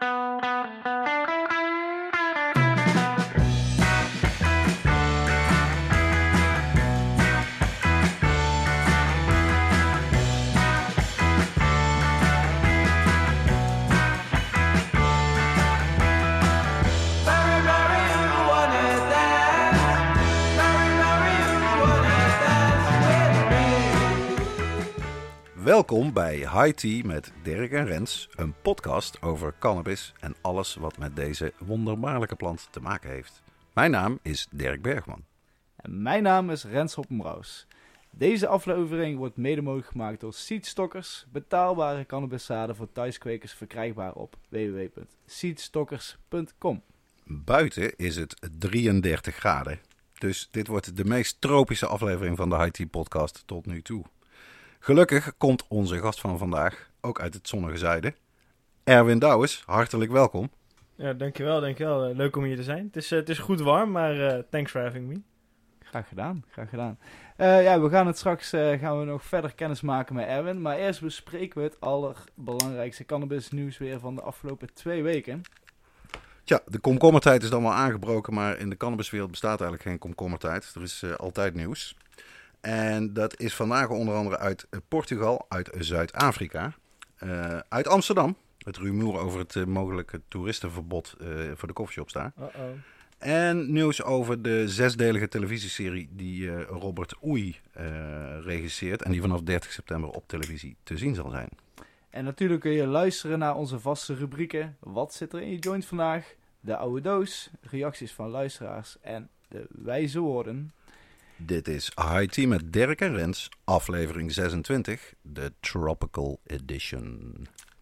Música Welkom bij High Tea met Dirk en Rens, een podcast over cannabis en alles wat met deze wonderbaarlijke plant te maken heeft. Mijn naam is Dirk Bergman. En mijn naam is Rens Hoppenbrouws. Deze aflevering wordt mede mogelijk gemaakt door Seedstockers, betaalbare cannabiszaden voor thuiskwekers verkrijgbaar op www.seedstockers.com. Buiten is het 33 graden, dus dit wordt de meest tropische aflevering van de High Tea podcast tot nu toe. Gelukkig komt onze gast van vandaag ook uit het zonnige zuiden. Erwin Douwes, hartelijk welkom. Ja, dankjewel, dankjewel. Eh, leuk om hier te zijn. Het is, eh, het is goed warm, maar eh, thanks for having me. Graag gedaan, graag gedaan. Eh, ja, we gaan het straks eh, gaan we nog verder kennis maken met Erwin. Maar eerst bespreken we het allerbelangrijkste cannabis nieuws weer van de afgelopen twee weken. Tja, de komkommertijd is dan wel aangebroken, maar in de cannabiswereld bestaat eigenlijk geen komkommertijd. Er is eh, altijd nieuws. En dat is vandaag onder andere uit Portugal, uit Zuid-Afrika, eh, uit Amsterdam. Het rumoer over het eh, mogelijke toeristenverbod eh, voor de koffieshops daar. Uh-oh. En nieuws over de zesdelige televisieserie die Robert Oei regisseert. En die vanaf 30 september op televisie te zien zal zijn. En natuurlijk kun je luisteren naar onze vaste rubrieken. Wat zit er in je joint vandaag? De oude doos, reacties van luisteraars en de wijze woorden. Dit is High Tea met Dirk en Rens, aflevering 26, de Tropical Edition.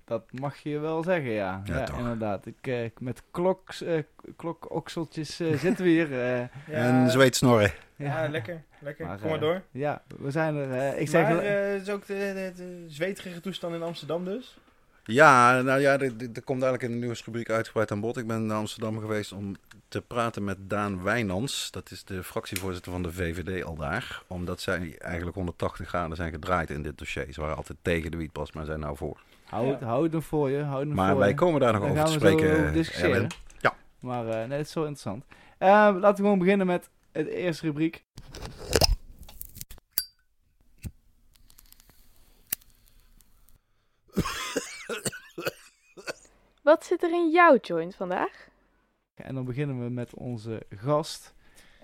Dat mag je wel zeggen, ja. Ja, Ja, toch. inderdaad. Ik, eh, met kloks, eh, klokokseltjes eh, zitten we hier. eh. Ja, En zweetsnorren. Ja, lekker, lekker. Maar, Kom maar door. Ja, we zijn er. eh, ik zeg, maar eh, het is ook de, de, de zweterige toestand in Amsterdam dus. Ja, nou ja, dit komt eigenlijk in de nieuwsrubriek uitgebreid aan bod. Ik ben naar Amsterdam geweest om te praten met Daan Wijnans. Dat is de fractievoorzitter van de VVD al daar. Omdat zij eigenlijk 180 graden zijn gedraaid in dit dossier. Ze waren altijd tegen de wietpas, maar zijn nou voor. houd, houd hem voor je. Houd hem Maar voor wij je. komen daar nog over te spreken. over discussiëren. Ja. Maar eh, nee, dat is zo interessant. Eh, laten we gewoon beginnen met het eerste rubriek. Wat zit er in jouw joint vandaag? En dan beginnen we met onze gast,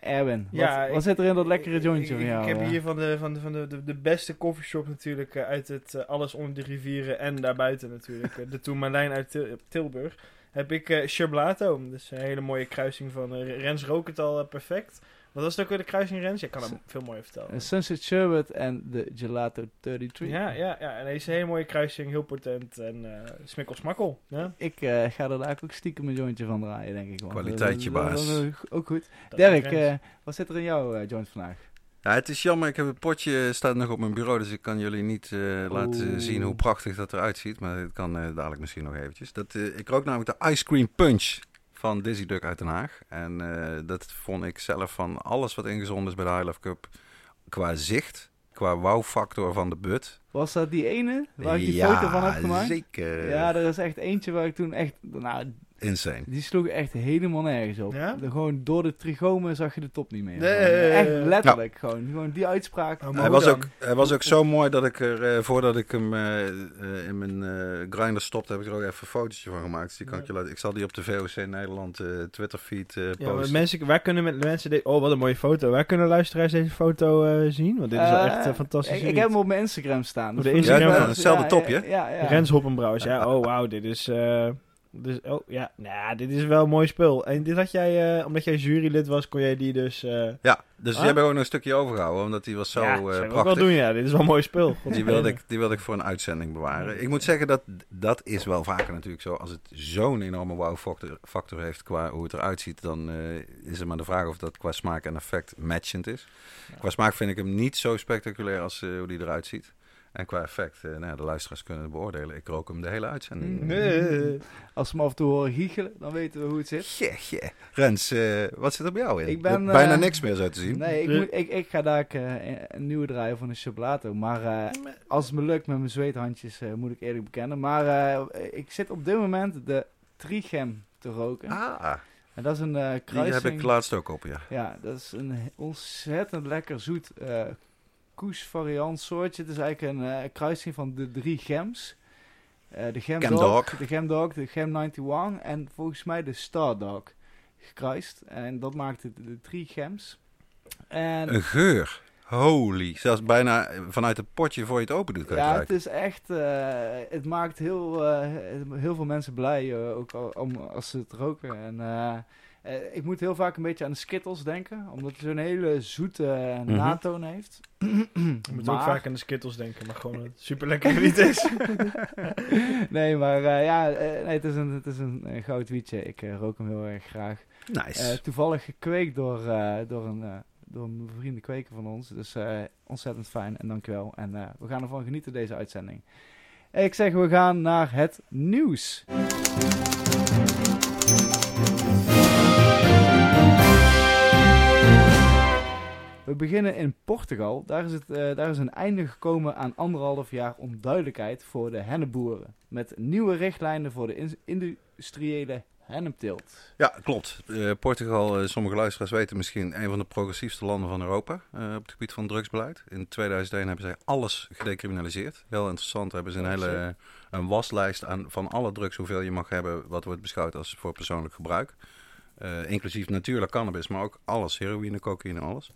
Erwin. Ja, wat, zit er in dat lekkere jointje ik, van jou? Ik heb eh? hier van de, van de, van de, de, beste coffeeshop natuurlijk eh, uit het eh, Alles onder de rivieren en daarbuiten natuurlijk. de Tourmalijn uit Til- Tilburg. Heb ik eh Chablato. Dus een hele mooie kruising van Rens rook het al perfect. Wat was het ook weer de kruising Rens? Je kan hem veel mooier vertellen. Een Sunset Sherbet en de Gelato 33. Ja, ja, ja. En deze is een hele mooie kruising, heel potent en eh smikkel smakkel. Ja? Ik eh, ga er eigenlijk ook stiekem een jointje van draaien, denk ik. want Kwaliteitje, dat- dat- baas. dat ook goed. Dat Dirk, eh, wat zit er in jouw eh, joint vandaag? Ja, het is jammer. Ik heb het potje staat nog op mijn bureau, dus ik kan jullie niet eh, laten Oeh. zien hoe prachtig dat eruit ziet. Maar het kan eh, dadelijk misschien nog eventjes. Dat, eh, ik rook namelijk de Ice Cream Punch van Dizzy Duck uit Den Haag. En eh, dat vond ik zelf van alles wat ingezonden is bij de High Love Cup qua zicht, qua wow-factor van de but. Was dat die ene waar ik die ja, foto van heb gemaakt? zeker. Ja, er is echt eentje waar ik toen echt... Nou, Insane. die sloeg echt helemaal nergens op. Ja? De- gewoon door de trigomen zag je de top niet meer. Nee. Echt letterlijk gewoon. Gewoon die uitspraak. Oh, maar Hij was, dan? ook, hij was ook zo mooi dat ik er, eh, voordat ik hem eh, eh, in mijn eh, grinder stopte, heb ik er ook even een fotootje van gemaakt. Dus die kan ik, je laten, ik zal die op de VOC Nederland eh Twitter feed eh posten. mensen, waar kunnen met mensen de- Oh, wat een mooie foto. Waar kunnen luisteraars deze foto eh, zien? Want dit is wel echt fantastisch. Ik, ik heb hem op mijn Instagram staan. Op de Instagram hetzelfde ja, topje? Ja, ja, ja. Rens Hoppenbrouwers. Ja, oh wauw, dit is... dus, oh ja, nou, dit is wel een mooi spul. En dit had jij, eh, omdat jij jurylid was, kon jij die dus... eh Ja, dus Ah? we ook nog een stukje overgehouden, omdat die was zo ja, eh, zou ik ook prachtig. wel doen, ja. Dit is wel een mooi spul. Die wilde, ik, die wilde ik voor een uitzending bewaren. Ik moet zeggen dat dat is wel vaker natuurlijk zo. Als het zo'n enorme wow-factor factor heeft qua hoe het eruit ziet, dan is het maar de vraag of dat qua smaak en effect matchend is. Ja. Qua smaak vind ik hem niet zo spectaculair als hoe die eruit ziet. En qua effect, eh, nou ja, de luisteraars kunnen het beoordelen. Ik rook hem de hele uitzending. Nee. Als we hem af en toe horen giechelen, dan weten we hoe het zit. Yeah, yeah. Rens, eh, wat zit er bij jou in? Ik ben, Bijna eh, niks meer zo te zien. Nee, ik, moet, ik, ik ga daar eh, een nieuwe draaien van een chocolato. Maar eh, als het me lukt met mijn zweethandjes, eh, moet ik eerlijk bekennen. Maar eh, ik zit op dit moment de trichem te roken. Ah, En dat is een eh die kruising. heb ik laatst ook op, ja. Ja, dat is een ontzettend lekker zoet variant soortje. Het is eigenlijk een eh, kruising van de drie gems. Eh, de Gem Gem Dog, Dog. de Gem Dog, de Gem 91 en volgens mij de Star Dog gekruist. En dat maakt het de drie gems. En Een geur. Holy. Zelfs bijna vanuit het potje voor je het open doet. Ja, het ruiken. is echt, eh, het maakt heel, heel veel mensen blij, ook al, om, als ze het roken. En eh, ik moet heel vaak een beetje aan de Skittles denken, omdat het zo'n hele zoete Mhm. natoon heeft. Je moet ook vaak aan de Skittles denken, maar gewoon dat het super lekker niet is. nee, maar eh, ja, eh, nee, het is een, het is een, eh, goud wietje. Ik rook hem heel erg graag. Nice. Eh, toevallig gekweekt door, eh, door, een, eh, door een vrienden kweker van ons. Dus eh, ontzettend fijn en dankjewel. En eh, we gaan ervan genieten deze uitzending. Ik zeg, we gaan naar het nieuws. We beginnen in Portugal. Daar is, het, eh, daar is een einde gekomen aan anderhalf jaar onduidelijkheid voor de hennepboeren. Met nieuwe richtlijnen voor de in- industriële hennepteelt. Ja, klopt. Eh, Portugal, eh, sommige luisteraars weten misschien, een van de progressiefste landen van Europa op het gebied van drugsbeleid. In 2001 hebben zij alles gedecriminaliseerd. Heel interessant, hebben ze een hele een waslijst aan, van alle drugs, hoeveel je mag hebben, wat wordt beschouwd als voor persoonlijk gebruik. Inclusief natuurlijk cannabis, maar ook alles, heroïne, cocaïne, alles.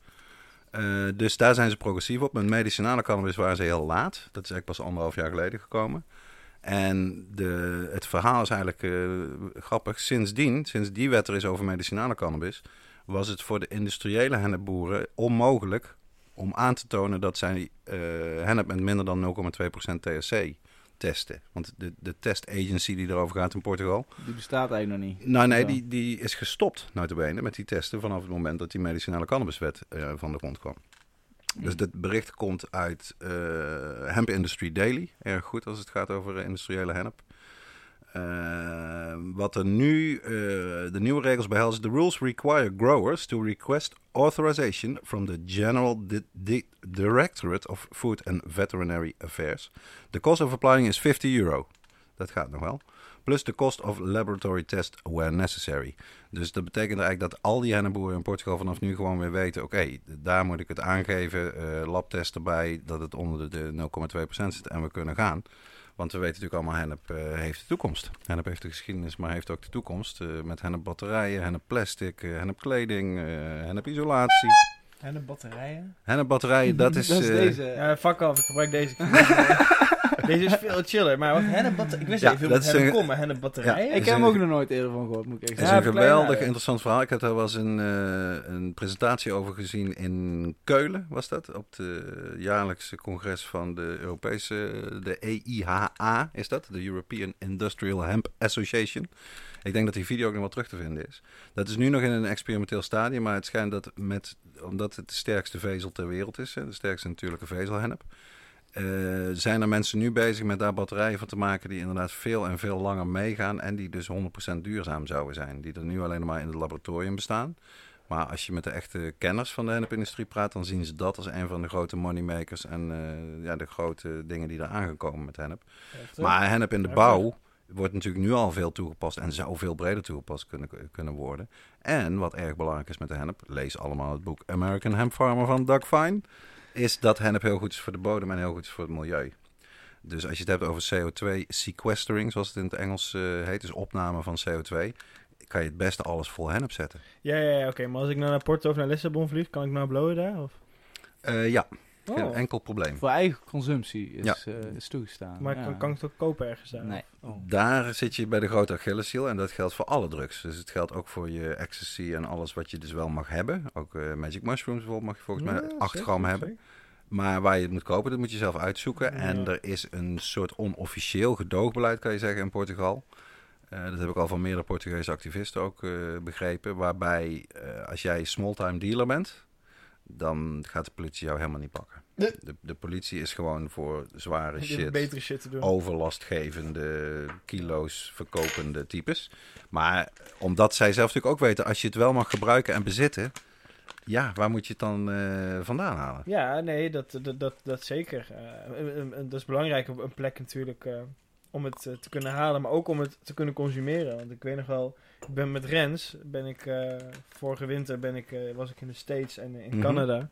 Eh, dus daar zijn ze progressief op. Met medicinale cannabis waren ze heel laat. Dat is eigenlijk pas anderhalf jaar geleden gekomen. En de, het verhaal is eigenlijk eh, grappig. Sindsdien, sinds die wet er is over medicinale cannabis, was het voor de industriële hennepboeren onmogelijk om aan te tonen dat zij eh hennep met minder dan 0,2% THC testen. Want de, de testagency die erover gaat in Portugal, Die bestaat eigenlijk nog niet. nou nee, die, die is gestopt, notabene, met die testen vanaf het moment dat die medicinale cannabiswet eh, van de grond kwam. Dus dit bericht komt uit eh, Hemp Industry Daily. Erg goed als het gaat over eh, industriële hennep. Eh, wat er nu, eh, de nieuwe regels behelzen. The rules require growers to request authorization from the General Di- Di- Directorate of Food and Veterinary Affairs. The cost of applying is 50 euro. Dat gaat nog wel. Plus de cost of laboratory test where necessary. Dus dat betekent eigenlijk dat al die hennepboeren in Portugal vanaf nu gewoon weer weten... oké, daar moet ik het aangeven, eh labtest erbij, dat het onder de, de 0,2% zit en we kunnen gaan. Want we weten natuurlijk allemaal, hennep eh, heeft de toekomst. Hennep heeft de geschiedenis, maar heeft ook de toekomst. eh, met hennepbatterijen, hennepplastic, eh hennepkleding, eh hennepisolatie. En de batterijen. Hennepbatterijen, dat is... dat is deze. Ja, fuck af, ik gebruik deze. deze is veel chiller, maar wat hennepbatter... Ik wist Ja, even dat hennep een- kon, maar hennepbatterijen? ik heb hem ook nog nooit eerder van gehoord, moet ik echt Het is zeggen. een Ja, kleine- geweldig interessant verhaal. Ik heb daar wel eens een, eh, een presentatie over gezien in Keulen, was dat? Op de jaarlijkse congres van de Europese, de EIHA is dat? De European Industrial Hemp Association. Ik denk dat die video ook nog wel terug te vinden is. Dat is nu nog in een experimenteel stadium, maar het schijnt dat met, omdat het de sterkste vezel ter wereld is, hè, de sterkste natuurlijke vezelhennep, eh, zijn er mensen nu bezig met daar batterijen van te maken die inderdaad veel en veel langer meegaan en die dus 100% duurzaam zouden zijn. Die er nu alleen maar in het laboratorium bestaan. Maar als je met de echte kenners van de hennepindustrie praat, dan zien ze dat als een van de grote moneymakers en eh, ja, de grote dingen die er aangekomen met hennep. Maar hennep in de bouw wordt natuurlijk nu al veel toegepast en zou veel breder toegepast kunnen, kunnen worden. En wat erg belangrijk is met de hennep, lees allemaal het boek American Hemp Farmer van Doug Fine, is dat hennep heel goed is voor de bodem en heel goed is voor het milieu. Dus als je het hebt over CO2 sequestering, zoals het in het Engels eh, heet, dus opname van CO2, kan je het beste alles vol hennep zetten. Ja, ja, ja oké. Maar als ik nou naar Porto of naar Lissabon vlieg, kan ik nou blowen daar? Of? Eh, ja, geen Oh. enkel probleem. Voor eigen consumptie is, Ja. eh, is toegestaan. Maar ja. kan, kan ik het ook kopen ergens daar? Nee. Oh. Daar zit je bij de grote Achilleshiel en dat geldt voor alle drugs. Dus het geldt ook voor je ecstasy en alles wat je dus wel mag hebben. Ook eh, magic mushrooms bijvoorbeeld mag je volgens mij Ja, 8 zeker, gram zeker. hebben. Maar waar je het moet kopen, dat moet je zelf uitzoeken. En er is een soort onofficieel gedoogbeleid, kan je zeggen, in Portugal. Eh, dat heb ik al van meerdere Portugese activisten ook eh, begrepen. Waarbij eh, als jij small-time dealer bent, dan gaat de politie jou helemaal niet pakken. De, de politie is gewoon voor zware shit betere shit te doen. overlastgevende, kilo's verkopende types. Maar omdat zij zelf natuurlijk ook weten, als je het wel mag gebruiken en bezitten, ja, waar moet je het dan eh, vandaan halen? Ja, nee, dat, dat, dat, dat zeker. Eh, dat is belangrijk op een plek natuurlijk. eh, om het eh, te kunnen halen, maar ook om het te kunnen consumeren. Want ik weet nog wel, ik ben met Rens, ben ik, eh, vorige winter ben ik, eh, was ik in de States en in Mhm. Canada.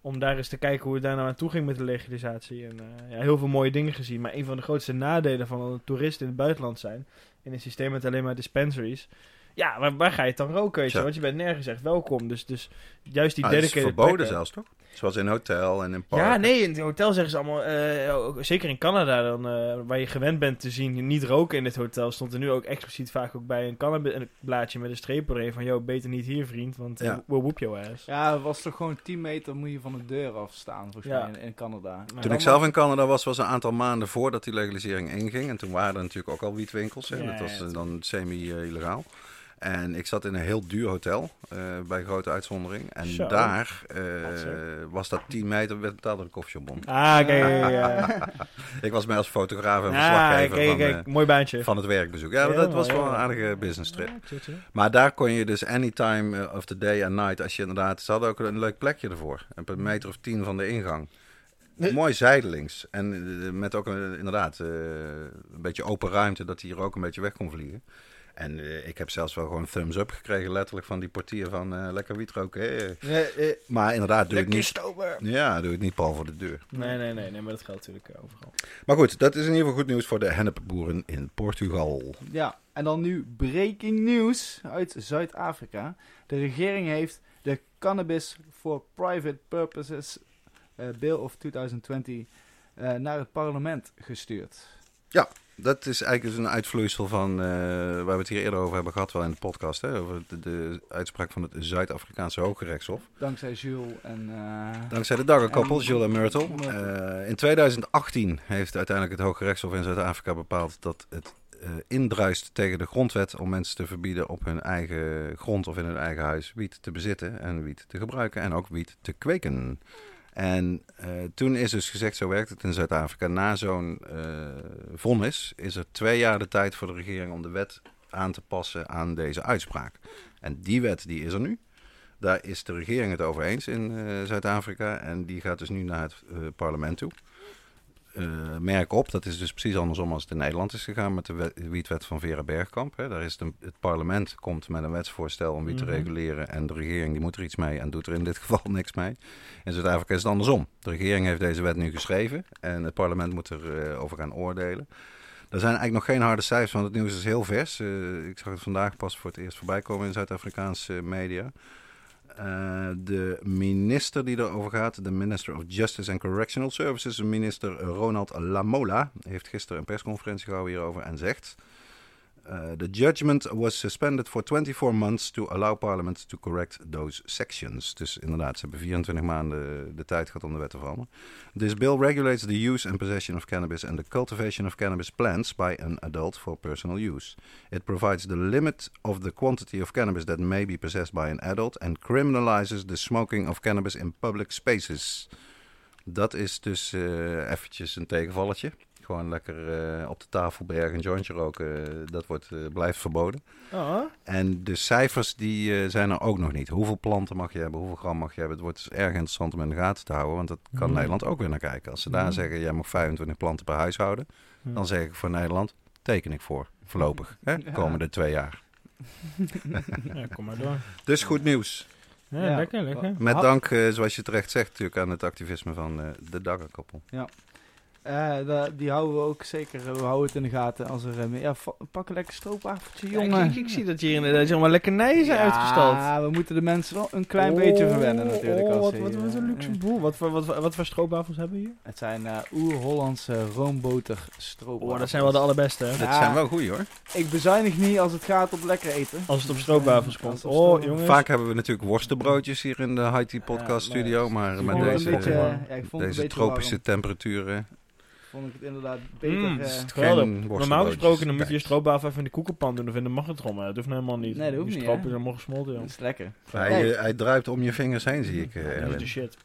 Om daar eens te kijken hoe het daar nou aan toe ging met de legalisatie. En ja, heel veel mooie dingen gezien. Maar een van de grootste nadelen van een toerist in het buitenland zijn, in een systeem met alleen maar dispensaries. Ja, waar, waar ga je het dan roken? Weet je? Want je bent nergens echt welkom. Dus, dus juist die Ah, het is dedicated verboden plekken- zelfs, toch? Zoals in hotel en in park. ja, nee, in het hotel zeggen ze allemaal, eh, zeker in Canada, dan, eh, waar je gewend bent te zien, niet roken in het hotel, stond er nu ook expliciet vaak ook bij een cannabisblaadje met een streep erheen van, yo, beter niet hier, vriend, want eh, Ja. we'll whoop your ass. Ja, het was toch gewoon 10 meter moet je van de deur afstaan, volgens Ja. mij, in, in Canada. Maar Toen ik zelf in Canada was, was een aantal maanden voordat die legalisering inging. En toen waren er natuurlijk ook al wietwinkels. Hè. Ja, dat was ja, dan semi-illegaal. En ik zat in een heel duur hotel, eh, bij grote uitzondering. En Zo. daar eh, was dat 10 meter, werd betaald door de koffieshopbon. Ah, kijk. Ik was mee als fotograaf en Ah, verslaggever kijk, van, eh, mooi baantje. van het werkbezoek. Ja, dat was wel een aardige business trip. Ja. Maar daar kon je dus anytime of the day and night, als je inderdaad, ze hadden ook een leuk plekje ervoor. Een meter of tien van de ingang. Nee. Mooi zijdelings. En met ook een- inderdaad een beetje open ruimte, dat hij hier ook een beetje weg kon vliegen. En eh, ik heb zelfs wel gewoon thumbs up gekregen, letterlijk van die portier van eh, lekker wiet roken. hè. Maar inderdaad, doe Lekker niet. stober. Ja, doe het niet pal voor de deur. Nee, nee, nee, nee, maar dat geldt natuurlijk eh, overal. Maar goed, dat is in ieder geval goed nieuws voor de hennepboeren in Portugal. Ja, en dan nu breaking news uit Zuid-Afrika. De regering heeft de Cannabis for Private Purposes eh, Bill of 2020 eh, naar het parlement gestuurd. Dat is eigenlijk dus een uitvloeisel van eh, waar we het hier eerder over hebben gehad, wel in de podcast, hè, over de, de uitspraak van het Zuid-Afrikaanse Hooggerechtshof. Dankzij Jules en... eh, Dankzij de Dagger-koppel, Jules en Myrtle. Myrtle. Eh, in 2018 heeft uiteindelijk het Hooggerechtshof in Zuid-Afrika bepaald dat het indruist tegen de grondwet om mensen te verbieden op hun eigen grond of in hun eigen huis wiet te bezitten en wiet te gebruiken en ook wiet te kweken. En eh, toen is dus gezegd, zo werkt het in Zuid-Afrika, na zo'n eh vonnis is er twee jaar de tijd voor de regering om de wet aan te passen aan deze uitspraak. En die wet die is er nu. Daar is de regering het over eens in eh, Zuid-Afrika en die gaat dus nu naar het parlement toe. Eh, merk op, dat is dus precies andersom als het in Nederland is gegaan met de wet- wietwet van Vera Bergkamp. Hè. Daar is het, parlement komt met een wetsvoorstel om wiet te Mhm. reguleren en de regering die moet er iets mee en doet er in dit geval niks mee. In Zuid-Afrika is het andersom. De regering heeft deze wet nu geschreven en het parlement moet erover over gaan oordelen. Er zijn eigenlijk nog geen harde cijfers, want het nieuws is heel vers. Eh, ik zag het vandaag pas voor het eerst voorbij komen in Zuid-Afrikaanse media. Eh, de minister die erover gaat, de Minister of Justice and Correctional Services, minister Ronald Lamola, heeft gisteren een persconferentie gehouden hierover en zegt... uh, the judgment was suspended for 24 months to allow Parliament to correct those sections. Dus inderdaad, ze hebben 24 maanden de tijd gehad om de wet te veranderen. This bill regulates the use and possession of cannabis and the cultivation of cannabis plants by an adult for personal use. It provides the limit of the quantity of cannabis that may be possessed by an adult and criminalizes the smoking of cannabis in public spaces. Dat is dus eh eventjes een tegenvalletje. Gewoon lekker eh, op de tafel bij ergens een jointje roken, eh, dat wordt, eh, blijft verboden. Oh, En de cijfers die eh, zijn er ook nog niet. Hoeveel planten mag je hebben, hoeveel gram mag je hebben. Het wordt dus erg interessant om in de gaten te houden, want dat kan Mhm. Nederland ook weer naar kijken. Als ze daar Mhm. zeggen, jij mag 25 planten per huishouden, Mhm. dan zeg ik voor Nederland, teken ik voor, voorlopig. Hè? Ja. Komende twee jaar. ja, kom maar door. Dus goed nieuws. Ja, Ja. lekker, lekker. Met dank, eh, zoals je terecht zegt, natuurlijk aan het activisme van eh, de Daggerkoppel. eh, da- die houden we ook zeker, eh, we houden het in de gaten als er... eh, meer- ja, va- pak een lekker stroopwafeltje, Ja, jongen. ik, ik, ik zie dat hier inderdaad zeg maar lekkernijen zijn uitgestald. Ja, we moeten de mensen wel een klein beetje verwennen natuurlijk. Oh, als wat, ze wat, hier, wat een eh, luxe eh. boel. Wat voor, wat, wat voor stroopwafels hebben we hier? Het zijn eh oer-Hollandse roomboter stroopwafels. Oh, dat zijn wel de allerbeste, hè? Ja. Dat zijn wel goeie hoor. Ik bezuinig niet als het gaat op lekker eten. Als het op stroopwafels eh, komt. Oh, jongens. Vaak hebben we natuurlijk worstenbroodjes hier in de Haiti podcast Ja, maar studio, maar met deze, eh, ja, deze tropische warm. temperaturen. Vond ik het inderdaad beter. Mm, eh. Normaal gesproken dan moet je je stroopwafel even in de koekenpan doen of in de magnetron. maar Dat hoeft nou helemaal niet. Nee, dat hoeft Die niet, stroop is helemaal gesmolten, joh. dat is lekker. Hij, eh, hij druipt om je vingers heen, zie ik. eh, Dat is de shit.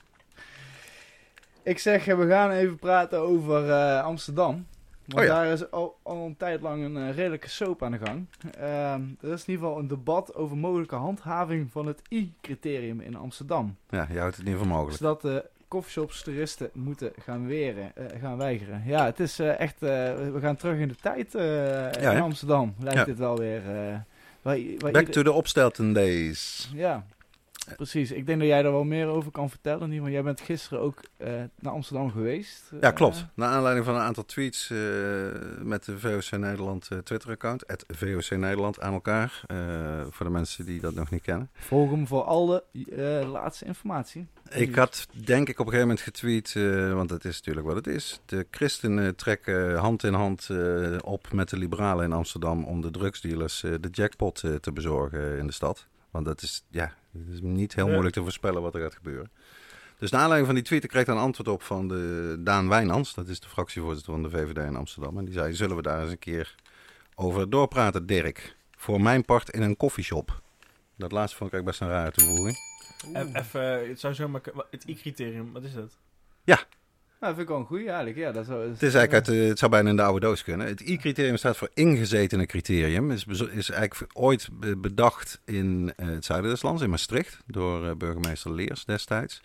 Ik zeg, eh, we gaan even praten over eh, Amsterdam. Want Oh ja. daar is al, al een tijd lang een redelijke soap aan de gang. Ehm, er is in ieder geval een debat over mogelijke handhaving van het I-criterium in Amsterdam. Ja, je houdt het niet voor mogelijk. Zodat de coffeeshops toeristen moeten gaan, weren, eh, gaan weigeren. Ja, het is eh, echt... eh, we gaan terug in de tijd in? Amsterdam. Lijkt het wel weer. Back ieder- to the Opstelten days. Ja, precies. Ik denk dat jij daar wel meer over kan vertellen. Want jij bent gisteren ook eh, naar Amsterdam geweest. Ja, Eh, klopt. Naar aanleiding van een aantal tweets eh, met de VOC Nederland Twitter-account. Het VOC Nederland aan elkaar. voor de mensen die dat nog niet kennen. volg hem voor alle laatste informatie. Ik had denk ik op een gegeven moment getweet, want het is natuurlijk wat het is. De christenen trekken hand in hand op met de liberalen in Amsterdam om de drugsdealers de jackpot te bezorgen in de stad. Want dat is, ja, het is niet heel Ja. moeilijk te voorspellen wat er gaat gebeuren. Dus naar aanleiding van die tweet ik kreeg ik een antwoord op van de Daan Wijnands. Dat is de fractievoorzitter van de VVD in Amsterdam. En die zei, zullen we daar eens een keer over doorpraten, Dirk? Voor mijn part in een koffieshop. Dat laatste vond ik eigenlijk best een rare toevoeging. Even, het zou zomaar... Het I-criterium, wat is dat? Nou, dat vind ik wel een goeie eigenlijk. Ja, dat is, Het, is eigenlijk uit, het zou bijna in de oude doos kunnen. Het I-criterium staat voor ingezetene criterium. Is, is eigenlijk ooit be- bedacht in eh, het zuiden des lands, in Maastricht, door eh, burgemeester Leers destijds.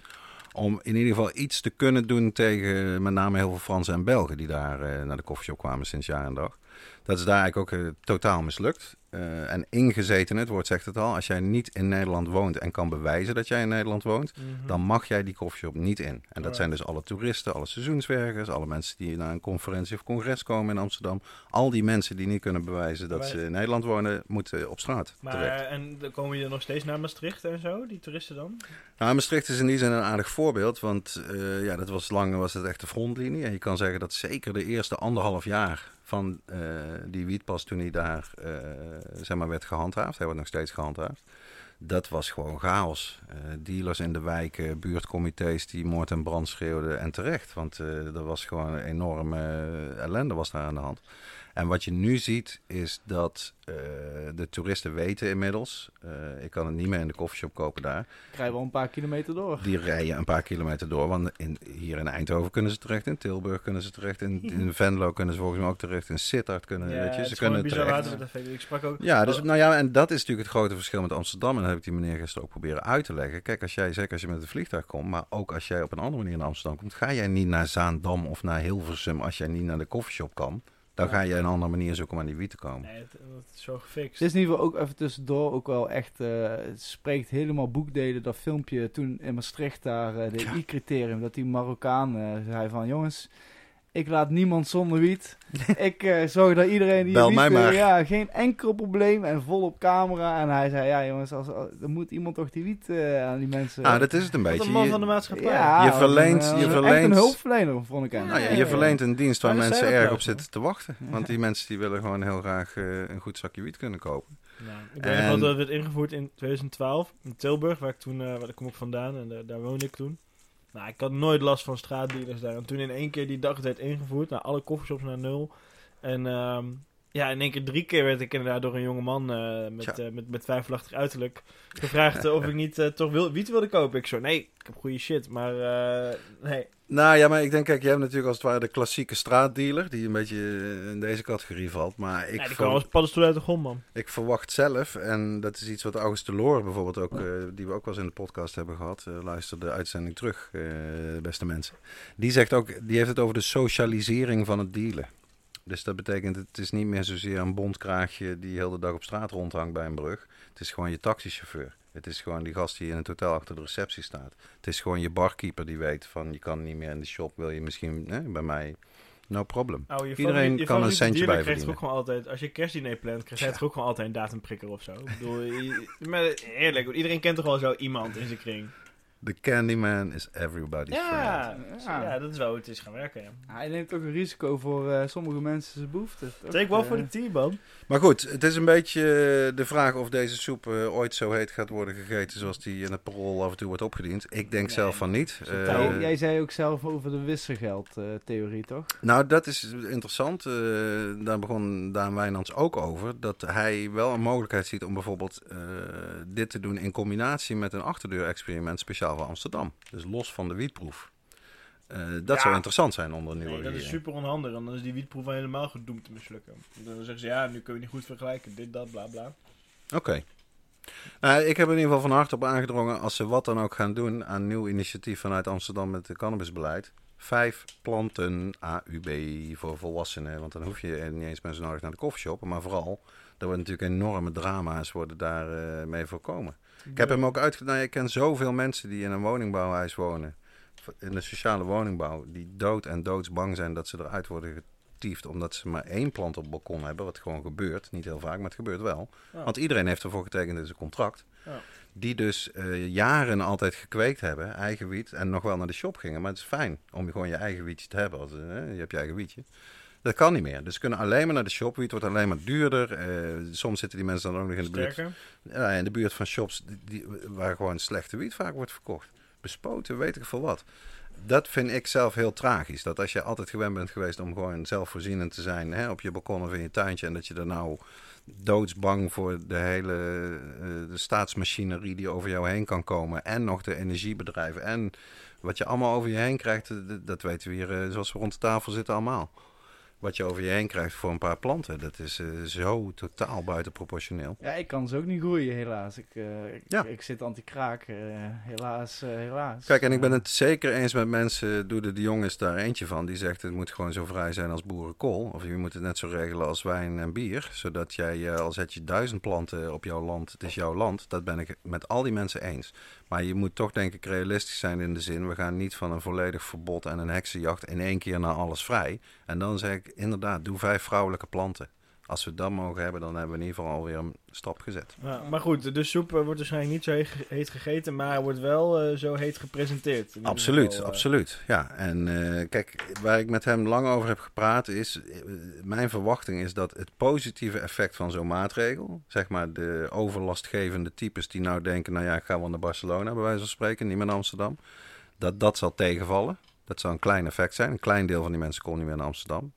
Om in ieder geval iets te kunnen doen tegen met name heel veel Fransen en Belgen die daar eh, naar de koffieshop kwamen sinds jaar en dag. Dat is daar eigenlijk ook eh, totaal mislukt. Eh, en ingezeten, het woord zegt het al, als jij niet in Nederland woont en kan bewijzen dat jij in Nederland woont, Mhm. dan mag jij die koffieshop niet in. En dat zijn dus alle toeristen, alle seizoenswerkers, alle mensen die naar een conferentie of congres komen in Amsterdam. Al die mensen die niet kunnen bewijzen dat ze in Nederland wonen, moeten op straat Maar, terecht. en dan komen je nog steeds naar Maastricht en zo, die toeristen dan? Nou, Maastricht is in die zin een aardig voorbeeld, want eh, ja, dat was lang was het echt de frontlinie. En je kan zeggen dat zeker de eerste anderhalf jaar van eh, die wietpas toen hij daar eh, zeg maar werd gehandhaafd, hij wordt nog steeds gehandhaafd, dat was gewoon chaos. Eh, dealers in de wijken, buurtcomité's die moord en brand schreeuwden en terecht, want eh er was gewoon enorme ellende was daar aan de hand. En wat je nu ziet is dat eh, de toeristen weten inmiddels, eh, ik kan het niet meer in de koffieshop kopen daar, krijg je wel een paar kilometer door. die rijden een paar kilometer door. Want in, hier in Eindhoven kunnen ze terecht, in Tilburg kunnen ze terecht, in, in Venlo kunnen ze volgens mij ook terecht, in Sittard kunnen ja, weet je, het ze kunnen terecht. Ik sprak ook... Ja, dus, nou ja, en dat is natuurlijk het grote verschil met Amsterdam. En dat heb ik die meneer gisteren ook proberen uit te leggen. Kijk, als jij, zeker als je met een vliegtuig komt, maar ook als jij op een andere manier naar Amsterdam komt, ga jij niet naar Zaandam of naar Hilversum als jij niet naar de koffieshop kan. Dan ga je een andere manier zoeken om aan die wiet te komen. Nee, het, is zo gefixt. Het is in ieder geval ook even tussendoor ook wel echt, eh, het spreekt helemaal boekdelen, dat filmpje toen in Maastricht daar, eh, de Ja. I-criterium, dat die Marokkaan eh, zei van, jongens, ik laat niemand zonder wiet. ik eh, zorg dat iedereen die Bel wiet mij wil. maar. Ja, geen enkel probleem en vol op camera. En hij zei, ja jongens, als, als, er moet iemand toch die wiet eh, aan die mensen... Nou, dat is het een Wat beetje. een man Je- van de maatschappij. ja, Je verleent- een, eh, je een- Echt verleent- een hulpverlener, vond ik hem. Nou ja, je verleent een dienst waar mensen erg op zitten te wachten. Want die mensen die willen gewoon heel graag een goed zakje wiet kunnen kopen. Nou, ik weet En- nog wel dat het werd ingevoerd in 2012 in Tilburg, waar ik toen, eh, waar ik kom ik vandaan en daar, daar woonde ik toen. Nou, ik had nooit last van straatdealers daar. En toen in één keer die dag werd ingevoerd, nou, alle koffieshops naar nul. En ehm, ja, in één keer drie keer werd ik inderdaad door een jonge man eh, met, eh, met, met twijfelachtig uiterlijk gevraagd eh, of ik niet toch wil, wiet wilde kopen. Ik zo, nee, ik heb goede shit, maar nee. Nou ja, maar ik denk, kijk, je hebt natuurlijk als het ware de klassieke straatdealer, die een beetje in deze categorie valt. Maar ik, die als paddenstoel uit de grond, man. ik verwacht zelf, en dat is iets wat August de Loor bijvoorbeeld ook, die we ook wel eens in de podcast hebben gehad, eh, luister de uitzending terug, beste mensen. Die zegt ook, die heeft het over de socialisering van het dealen. Dus dat betekent, het is niet meer zozeer een bondkraagje die heel de dag op straat rondhangt bij een brug. Het is gewoon je taxichauffeur. Het is gewoon die gast die in het hotel achter de receptie staat. Het is gewoon je barkeeper die weet van je kan niet meer in de shop. Wil je misschien hè, bij mij? No problem. Oh, je Iedereen je kan een centje bij krijgt ook gewoon altijd, als je kerstdiner plant, krijgt hij Ja. toch ook gewoon altijd een datumprikker of zo. Ik bedoel, je- maar eerlijk, iedereen kent toch wel zo iemand in zijn kring. The Candyman is everybody's friend. Ja, Ja. dat is wel hoe het is gaan werken. Ja. Hij neemt toch een risico voor eh, sommige mensen zijn behoeften. Take wel Eh, voor de team, man. Maar goed, het is een beetje eh, de vraag of deze soep eh, ooit zo heet gaat worden gegeten zoals die in het parool af en toe wordt opgediend. Ik denk Nee, zelf van niet. Eh, Jij, zei ook zelf over de wisselgeld-theorie, toch? Nou, dat is interessant. Eh, daar begon Daan Wijnands ook over. Dat hij wel een mogelijkheid ziet om bijvoorbeeld eh, dit te doen in combinatie met een achterdeur-experiment speciaal voor Amsterdam. Dus los van de wietproef. Eh, dat Ja. zou interessant zijn onder een nieuwe Nee, dat is super onhandig, want dan is die wietproef al helemaal gedoemd te mislukken. Dan zeggen ze, ja, nu kunnen we niet goed vergelijken, dit, dat, bla, bla. Oké. Nou, ik heb in ieder geval van harte op aangedrongen, als ze wat dan ook gaan doen aan een nieuw initiatief vanuit Amsterdam met het cannabisbeleid. Vijf planten AUB voor volwassenen. Want dan hoef je niet eens mensen nodig naar de koffieshop. Maar vooral, er worden natuurlijk enorme drama's worden daar eh, mee voorkomen. Ik heb hem ook uitgedaan. Ik ken zoveel mensen die in een woningbouwhuis wonen. In de sociale woningbouw. Die dood en doodsbang zijn dat ze eruit worden getiefd. Omdat ze maar één plant op het balkon hebben. Wat gewoon gebeurt. Niet heel vaak, maar het gebeurt wel. Ja. Want iedereen heeft ervoor getekend in zijn contract. Ja. Die dus eh, jaren altijd gekweekt hebben, eigen wiet. En nog wel naar de shop gingen. Maar het is fijn om gewoon je eigen wietje te hebben. Als, eh, je hebt je eigen wietje. Dat kan niet meer. Dus ze kunnen alleen maar naar de shop. Wiet wordt alleen maar duurder. Eh, soms zitten die mensen dan ook nog in de buurt. Ja, in de buurt van shops die, die- waar gewoon slechte wiet vaak wordt verkocht. Bespoten, weet ik veel wat. Dat vind ik zelf heel tragisch. Dat als je altijd gewend bent geweest om gewoon zelfvoorzienend te zijn hè, op je balkon of in je tuintje. En dat je er nou doodsbang voor de hele eh, de staatsmachinerie die over jou heen kan komen. En nog de energiebedrijven. En wat je allemaal over je heen krijgt, eh, dat- weten we hier eh, zoals we rond de tafel zitten allemaal. Wat je over je heen krijgt voor een paar planten, dat is eh, zo totaal buitenproportioneel. Ja, ik kan ze ook niet groeien, helaas. Ik, eh, ik, Ja. ik zit anti-kraak, eh, helaas, helaas. Kijk, en ik ben het zeker eens met mensen, Doede de Jong is daar eentje van, die zegt het moet gewoon zo vrij zijn als boerenkool. Of je moet het net zo regelen als wijn en bier, zodat jij, al zet je duizend planten op jouw land, het is jouw land. Dat ben ik met al die mensen eens. Maar je moet toch denk ik realistisch zijn in de zin, we gaan niet van een volledig verbod en een heksenjacht in één keer naar alles vrij. En dan zeg ik inderdaad, doe vijf vrouwelijke planten. Als we dat mogen hebben, dan hebben we in ieder geval alweer een stap gezet. Ja, maar goed, de soep eh, wordt waarschijnlijk niet zo heet, ge- heet gegeten, maar wordt wel eh, zo heet gepresenteerd. Absoluut, geval, eh. absoluut. Ja, en kijk, waar ik met hem lang over heb gepraat is, mijn verwachting is dat het positieve effect van zo'n maatregel, zeg maar de overlastgevende types die nou denken, nou ja, ik ga wel naar Barcelona bij wijze van spreken, niet meer naar Amsterdam, dat dat zal tegenvallen. Dat zou een klein effect zijn. Een klein deel van die mensen komt niet meer naar Amsterdam.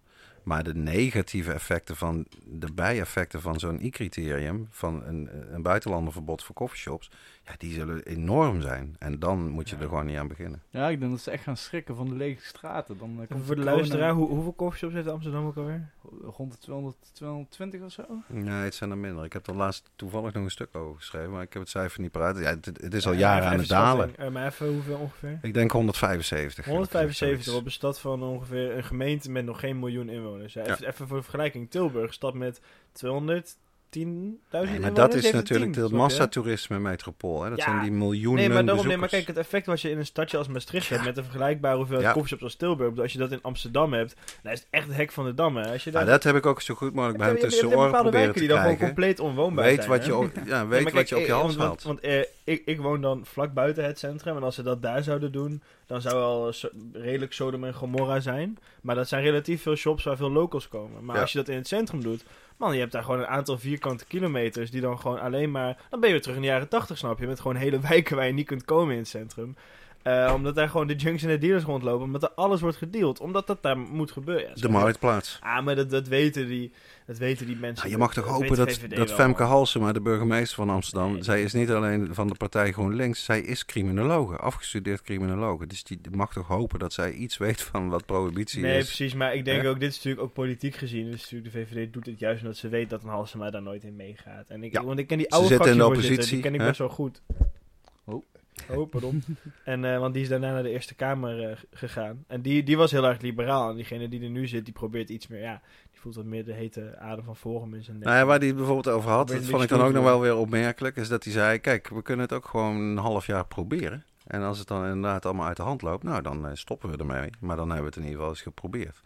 Maar de negatieve effecten van de bijeffecten van zo'n I-criterium, van een, een buitenlandenverbod voor coffeeshops, ja, die zullen enorm zijn. En dan moet je Ja. er gewoon niet aan beginnen. Ja, ik denk dat ze echt gaan schrikken van de lege straten. Dan, eh, komt Voor de corona luisteraar, hoe, hoeveel coffeeshops heeft Amsterdam ook alweer? Rond de 200, 220 of zo? Nee, het zijn er minder. Ik heb er laatst toevallig nog een stuk over geschreven, maar ik heb het cijfer niet paraat. Ja, het, het is al Ja, jaren aan het dalen. Eh, maar even hoeveel ongeveer? Ik denk 175. 175 op een stad van ongeveer een gemeente met nog geen miljoen inwoners. Ja, Ja. even, even voor vergelijking, Tilburg, stad met 210.000 Nee, maar inwoners. dat is natuurlijk je? massatoerisme metropool. Hè? Dat Ja. zijn die miljoenen Nee, maar daarom, nee, maar kijk, het effect wat je in een stadje als Maastricht hebt met een vergelijkbare hoeveelheid Ja. als Tilburg, als je dat in Amsterdam hebt, dan is het echt het hek van de dam. Hè. Als je Ja, daar, dat heb ik ook zo goed mogelijk bij hem tussen oren proberen te die dan gewoon compleet onwoonbaar Weet zijn. wat hè. je op, ja, weet wat je op je eh, want, haalt. Want, want, eh, ik, ik woon dan vlak buiten het centrum. En als ze dat daar zouden doen, dan zou wel redelijk Sodom en Gomorra zijn. Maar dat zijn relatief veel shops waar veel locals komen. Maar Ja. als je dat in het centrum doet, man, je hebt daar gewoon een aantal vierkante kilometers die dan gewoon alleen maar... Dan ben je weer terug in de jaren tachtig, snap je? Met gewoon hele wijken waar je niet kunt komen in het centrum. Eh, omdat daar gewoon de junks en de dealers rondlopen. Omdat er alles wordt gedeeld. Omdat dat daar moet gebeuren. Ja, De marktplaats. Ah, maar dat, dat, weten die, dat weten die mensen. Nou, je mag toch Dat hopen dat, VVD dat Femke. Halsema, de burgemeester van Amsterdam, Nee. zij is niet alleen van de partij GroenLinks, zij is criminologe, afgestudeerd criminologe. Dus die mag toch hopen dat zij iets weet van wat prohibitie Nee, is. precies. Maar ik denk Ja. ook, dit is natuurlijk ook politiek gezien. Dus natuurlijk de VVD doet het juist omdat ze weet dat een Halsema daar nooit in meegaat. En ik, Ja. Want ik ken die Ze oude zitten in de oppositie, die ken ik best wel goed. Oh. Pardon. en, eh, want die is daarna naar de Eerste Kamer eh, gegaan. En die, die was heel erg liberaal. En diegene die er nu zit, die probeert iets meer, ja, die voelt wat meer de hete adem van Forum in zijn nek. Nou ja, waar hij het bijvoorbeeld over had, dat vond ik dan ook nog wel weer opmerkelijk, is dat hij zei, kijk, we kunnen het ook gewoon een half jaar proberen. En als het dan inderdaad allemaal uit de hand loopt, nou dan eh, stoppen we ermee. Maar dan hebben we het in ieder geval eens geprobeerd.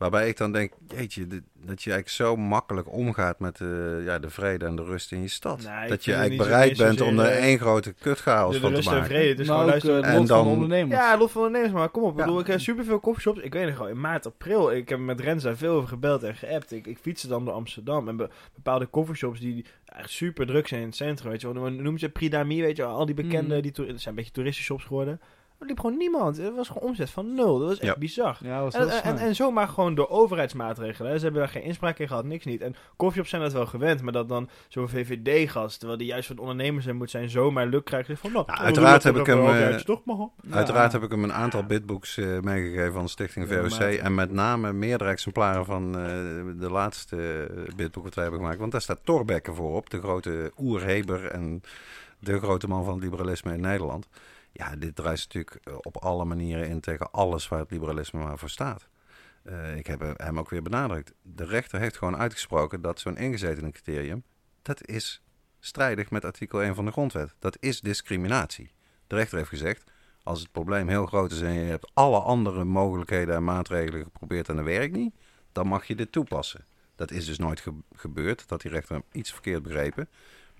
Waarbij ik dan denk, jeetje, dit- dat je eigenlijk zo makkelijk omgaat met eh, ja, de vrede en de rust in je stad. Dat je eigenlijk bereid bent om er één grote kutchaos de, de van te rust en maken. vrede. Maar gewoon ook luisteren. eh, En lot van dan- de ondernemers. Ja, lot van ondernemers, maar kom op. Ik Ja. bedoel, ik heb superveel coffeeshops. Ik weet nog wel, in maart, april, ik heb met Rens daar veel over gebeld en geappt. Ik, ik fietste dan door Amsterdam en be- bepaalde coffeeshops die echt super druk zijn in het centrum. Weet je wel, noem ze Pridami, weet je wel, al die bekende, Mhm. die zijn een beetje toeristenshops geworden. Er liep gewoon niemand. Het was gewoon omzet van nul. Dat was echt Ja. bizar. Ja, was En, en, en, en zomaar gewoon door overheidsmaatregelen. hè. Ze hebben daar geen inspraak in gehad, niks niet. En coffeeshops zijn dat wel gewend, maar dat dan zo'n VVD-gast, terwijl die juist van ondernemers zijn moet zijn, zomaar luk krijgt. Van, nou, uiteraard heb ik op hem, eh, overheid, toch maar. Ja. Uiteraard heb ik hem een aantal bitbooks eh, meegegeven van de Stichting VOC. En met name meerdere exemplaren van eh, de laatste bitboek wat wij hebben gemaakt. Want daar staat Torbekke voor op, de grote oerheber en de grote man van het liberalisme in Nederland. Ja, dit draait natuurlijk eh, op alle manieren in tegen alles waar het liberalisme maar voor staat. Eh, ik heb hem ook weer benadrukt. De rechter heeft gewoon uitgesproken dat zo'n ingezetene criterium, dat is strijdig met artikel 1 van de grondwet. Dat is discriminatie. De rechter heeft gezegd, als het probleem heel groot is en je hebt alle andere mogelijkheden en maatregelen geprobeerd en dat werkt niet, dan mag je dit toepassen. Dat is dus nooit ge- gebeurd, dat die rechter hem iets verkeerd begrepen.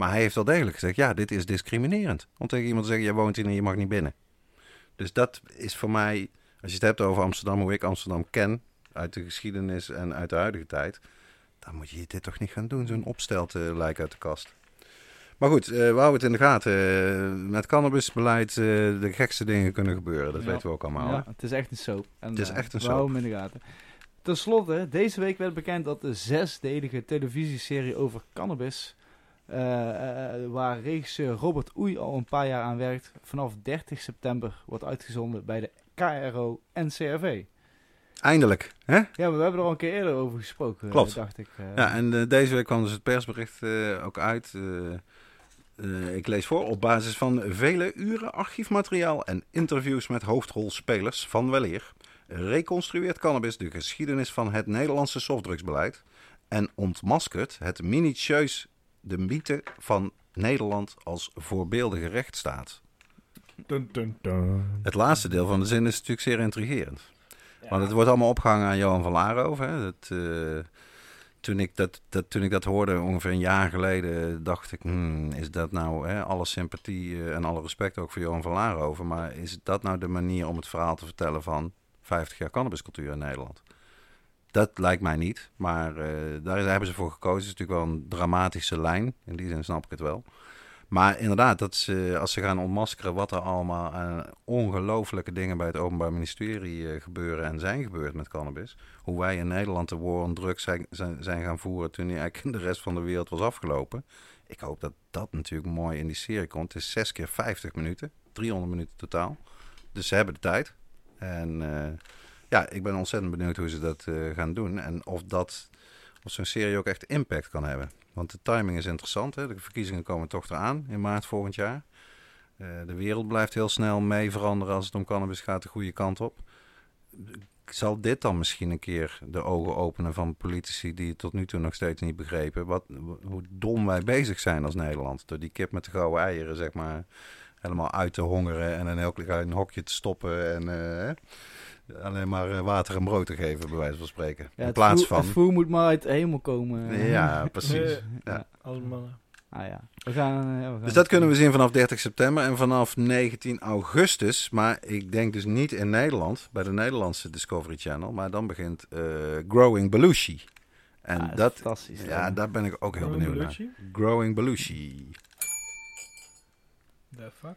Maar hij heeft wel degelijk gezegd, ja, dit is discriminerend. Om tegen iemand te zeggen, je woont hier en je mag niet binnen. Dus dat is voor mij, als je het hebt over Amsterdam, hoe ik Amsterdam ken, uit de geschiedenis en uit de huidige tijd, dan moet je dit toch niet gaan doen, zo'n opstelt eh, lijk uit de kast. Maar goed, eh, we houden het in de gaten. Eh, met cannabisbeleid eh, de gekste dingen kunnen gebeuren. Dat Ja. weten we ook allemaal. Ja, het is echt een soap. En, Het is echt een we soap. houden hem in de gaten. Ten slotte, deze week werd bekend dat de zesdelige televisieserie over cannabis, waar regisseur Robert Oei al een paar jaar aan werkt, vanaf 30 september wordt uitgezonden bij de KRO en CRV. Eindelijk. Hè? Ja, maar we hebben er al een keer eerder over gesproken, eh, Klopt. dacht ik. eh. Ja, en eh, deze week kwam dus het persbericht eh, ook uit. Eh, eh, ik lees voor. Op basis van vele uren archiefmateriaal en interviews met hoofdrolspelers van weleer... reconstrueert Cannabis de geschiedenis van het Nederlandse softdrugsbeleid... en ontmaskert het minutieus de mythe van Nederland als voorbeeldige rechtsstaat. Dun, dun, dun. Het laatste deel van de zin is natuurlijk zeer intrigerend. Ja. Want het wordt allemaal opgehangen aan Johan van Laarhoven. Hè. Dat, eh, toen, ik dat, dat, toen ik dat hoorde ongeveer een jaar geleden, dacht ik... hmm, is dat nou hè, alle sympathie eh, en alle respect ook voor Johan van Laarhoven... maar is dat nou de manier om het verhaal te vertellen van 50 jaar cannabiscultuur in Nederland? Dat lijkt mij niet, maar eh, daar hebben ze voor gekozen. Het is natuurlijk wel een dramatische lijn, in die zin snap ik het wel. Maar inderdaad, dat ze, als ze gaan ontmaskeren wat er allemaal aan ongelofelijke dingen bij het Openbaar Ministerie eh, gebeuren en zijn gebeurd met cannabis. Hoe wij in Nederland de war on drugs zijn, zijn, gaan voeren toen die eigenlijk in de rest van de wereld was afgelopen. Ik hoop dat dat natuurlijk mooi in die serie komt. Het is 6 keer 50 minuten, 300 minuten totaal. Dus ze hebben de tijd. En eh, ja, ik ben ontzettend benieuwd hoe ze dat eh, gaan doen. En of, dat, of zo'n serie ook echt impact kan hebben. Want de timing is interessant. Hè? De verkiezingen komen toch eraan in maart volgend jaar. Eh, de wereld blijft heel snel mee veranderen als het om cannabis gaat de goede kant op. Zal dit dan misschien een keer de ogen openen van politici die het tot nu toe nog steeds niet begrepen? Wat, hoe dom wij bezig zijn als Nederland. Door die kip met de gouden eieren, zeg maar, helemaal uit te hongeren en een heel klein hokje te stoppen en eh, alleen maar eh, water en brood te geven, bij wijze van spreken. Ja, in plaats voer, van. Het voer moet maar uit de hemel komen. Ja, precies. Ja. Als mannen. Ah ja. We gaan, eh, ja, we gaan Dus dat kunnen we zien vanaf 30 september en vanaf 19 augustus. Maar ik denk dus niet in Nederland, bij de Nederlandse Discovery Channel. Maar dan begint eh, Growing Belushi. En Ah, dat, fantastisch. ja, daar ben ik ook heel benieuwd naar. Growing Belushi. The fuck?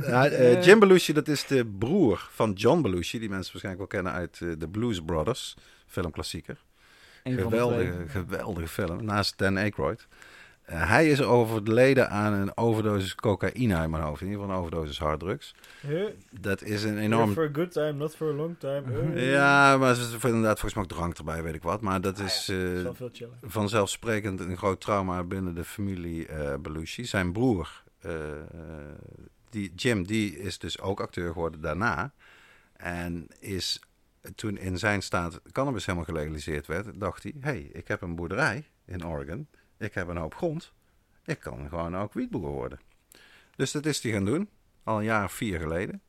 Ja, eh, Jim Belushi, dat is de broer van John Belushi. Die mensen waarschijnlijk wel kennen uit eh, The Blues Brothers. Filmklassieker. Geweldige, geweldige film. Naast Dan Aykroyd. Eh, hij is overleden aan een overdosis cocaïne in mijn hoofd. In ieder geval een overdosis harddrugs. Huh? Dat is een enorm... For a good time, not for a long time. Huh? Ja, maar ze inderdaad volgens mij ook drank erbij, weet ik wat. Maar dat Ah, is ja, eh, Dat vanzelfsprekend een groot trauma binnen de familie eh Belushi. Zijn broer, eh, die, Jim, die is dus ook acteur geworden daarna. En is toen in zijn staat cannabis helemaal gelegaliseerd werd, dacht hij... hey, ik heb een boerderij in Oregon. Ik heb een hoop grond. Ik kan gewoon ook wietboer worden. Dus dat is hij gaan doen, al een jaar of vier geleden.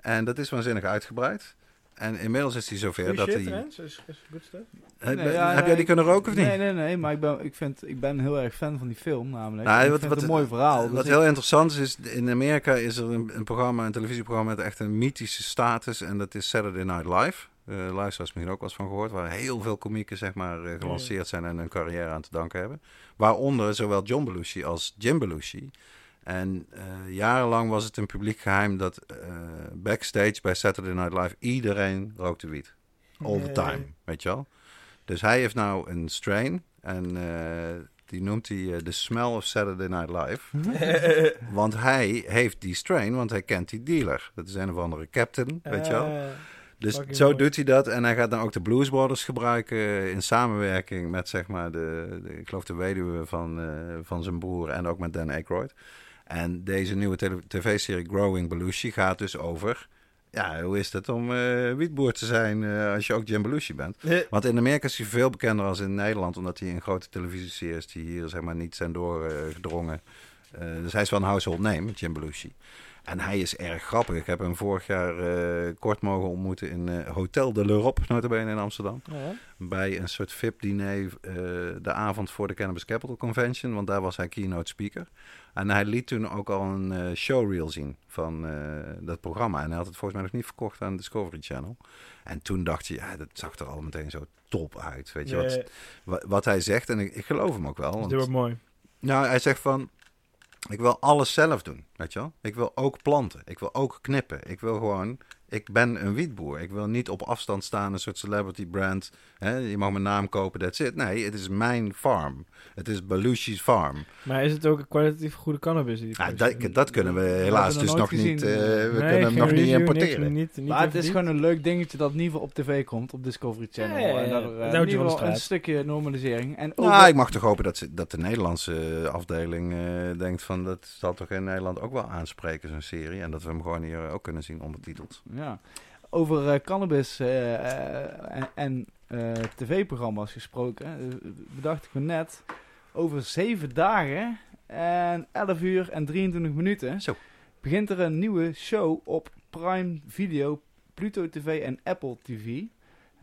En dat is waanzinnig uitgebreid. En inmiddels is hij zover Goeie dat shit, hij... Rens? Is, is good stuff? Heb, Nee, ja, heb nee, jij die kunnen roken of niet? Nee, nee, nee. Maar ik ben, ik, vind, ik ben heel erg fan van die film namelijk. Nou, ik wat- vind wat- het een mooi verhaal. Wat Dus ik- heel interessant is, is in Amerika is er een, een programma, een televisieprogramma met echt een mythische status. En dat is Saturday Night Live. Eh luisteraars misschien ook wel eens van gehoord. Waar heel veel komieken zeg maar, eh, gelanceerd zijn en hun carrière aan te danken hebben. Waaronder zowel John Belushi als Jim Belushi. En eh, jarenlang was het een publiek geheim dat eh, backstage bij Saturday Night Live iedereen rookte wiet. All the time, weet je wel. Dus hij heeft nou een strain en eh, die noemt hij The Smell of Saturday Night Live. Want hij heeft die strain, want hij kent die dealer. Dat is een of andere captain, weet je wel. Dus zo doet hij dat. En hij gaat dan ook de Blues Brothers gebruiken in samenwerking met, zeg maar, de, de- ik geloof de weduwe van, van zijn broer en ook met Dan Aykroyd. En deze nieuwe tv-serie Growing Belushi gaat dus over, ja, hoe is het om eh, wietboer te zijn eh, als je ook Jim Belushi bent? Want in Amerika is hij veel bekender als in Nederland, omdat hij in grote televisieseries die hier zeg maar niet zijn doorgedrongen. eh, dus hij is wel een household name, Jim Belushi. En hij is erg grappig. Ik heb hem vorig jaar kort mogen ontmoeten in Hotel de l'Europe, notabene in Amsterdam. ja. Bij een soort VIP-diner de avond voor de Cannabis Capital Convention, want daar was hij keynote speaker. En hij liet toen ook al een eh, showreel zien van eh, dat programma. En hij had het volgens mij nog niet verkocht aan Discovery Channel. En toen dacht je, ja, dat zag er al meteen zo top uit. Weet je, wat, wat hij zegt, en ik, ik geloof hem ook wel. Want, dit wordt mooi. nou, hij zegt van, ik wil alles zelf doen, weet je wel. Ik wil ook planten, ik wil ook knippen. Ik wil gewoon, ik ben een wietboer. Ik wil niet op afstand staan, een soort celebrity brand. Hè? Je mag mijn naam kopen, that's it. Nee, het is mijn farm. Het is Belushi's farm. Maar is het ook een kwalitatief goede cannabis? Die dat, dat kunnen we helaas dus nog gezien. niet, eh, we Nee, kunnen nog niet importeren. niks, niet, Maar het niet is gewoon een leuk dingetje dat in ieder geval op tv komt, op Discovery Channel. Ja, ja, ja. En er, eh, houdt in ieder geval een stukje normalisering. En Nou, over- ik mag toch hopen dat, ze, dat de Nederlandse afdeling eh, denkt van... dat zal toch in Nederland ook wel aanspreken, zo'n serie. En dat we hem gewoon hier ook kunnen zien ondertiteld. Ja. Over eh, cannabis eh, eh, en, en tv-programma's gesproken. bedacht ik me net. Over zeven dagen en 11 uur en 23 minuten. Zo. Begint er een nieuwe show op Prime Video, Pluto TV en Apple TV.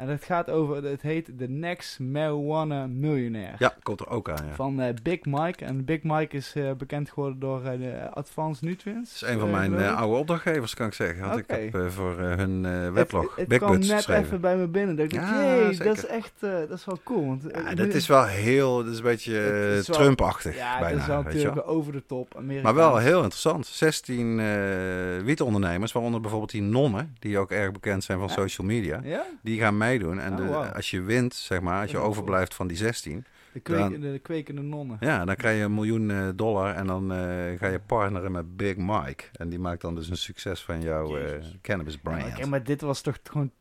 En het gaat over, het heet The Next Marijuana Millionaire. Ja, komt er ook aan, ja. Van eh, Big Mike. En Big Mike is eh, bekend geworden door eh, de Advanced Nutrients. Dat is een van mijn oude opdrachtgevers, kan ik zeggen. Oké. ik heb voor hun Het- weblog Het, Big kwam net geschreven. even bij me binnen. Dat ik dacht, Ja, dat is echt dat is wel cool. Want, Ja, dat is wel heel, dat is een beetje Het is wel- Trump-achtig Ja, bijna, het is wel natuurlijk over de top. Amerikaans. Maar wel heel interessant. 16 eh wietondernemers, waaronder bijvoorbeeld die nonnen, die ook erg bekend zijn van social media. Ja, Die gaan meedoen. En Oh, de- als je wint, zeg maar, als je Ja, overblijft van die 16, de, kwekende, de kwekende nonnen. ja, dan krijg je een miljoen eh, dollar en dan eh, ga je partneren met Big Mike. En die maakt dan dus een succes van jouw eh, cannabis Ja, brand. kijk, maar dit was toch gewoon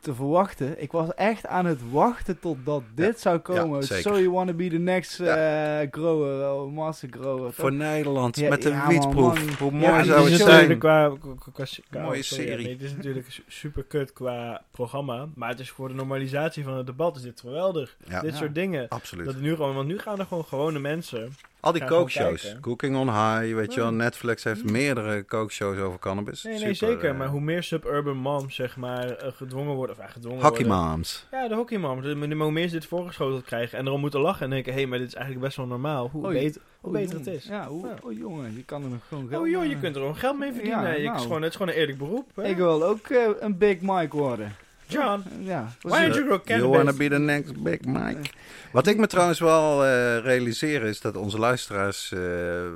te verwachten. Ik was echt aan het wachten totdat dit zou komen. so you wanna be the next eh, grower, oh, master grower. Voor Nederland, Ja, met de man, wietproef. Hoe mooi zou het zijn? natuurlijk qua, qua, qua, qua- Mooie sorry, serie. nee, het is natuurlijk su- super kut qua programma. Maar het is voor de normalisatie van het debat is dit geweldig. Ja, dit Ja. soort dingen. absoluut. Dat nu gewoon, want nu gaan er gewoon gewone mensen. Al die kookshows. Cooking on High, weet je wel. Ja. Netflix heeft Ja. meerdere kookshows over cannabis. Nee, nee, Super, zeker. eh, Maar hoe meer suburban moms, zeg maar, eh, gedwongen worden. Of ja, gedwongen Hockey worden. moms. Ja, de hockeymoms. De- Maar hoe meer ze dit voorgeschoteld krijgen en erom moeten lachen en denken: hé, hey, maar dit is eigenlijk best wel normaal. Hoe, Oh, beter, hoe Oh, beter het is. Ja, hoe, Ja. oh jongen, je kan er nog gewoon geld Oh joh, je mee- kunt er gewoon geld mee verdienen. Ja, Je- nou. het, is gewoon, het is gewoon een eerlijk beroep. Hè? Ik wil ook eh, een Big Mike worden. John, Ja. why don't you grow You wanna cannabis? be the next Big Mike? Wat ik me trouwens wel eh, realiseer is dat onze luisteraars eh,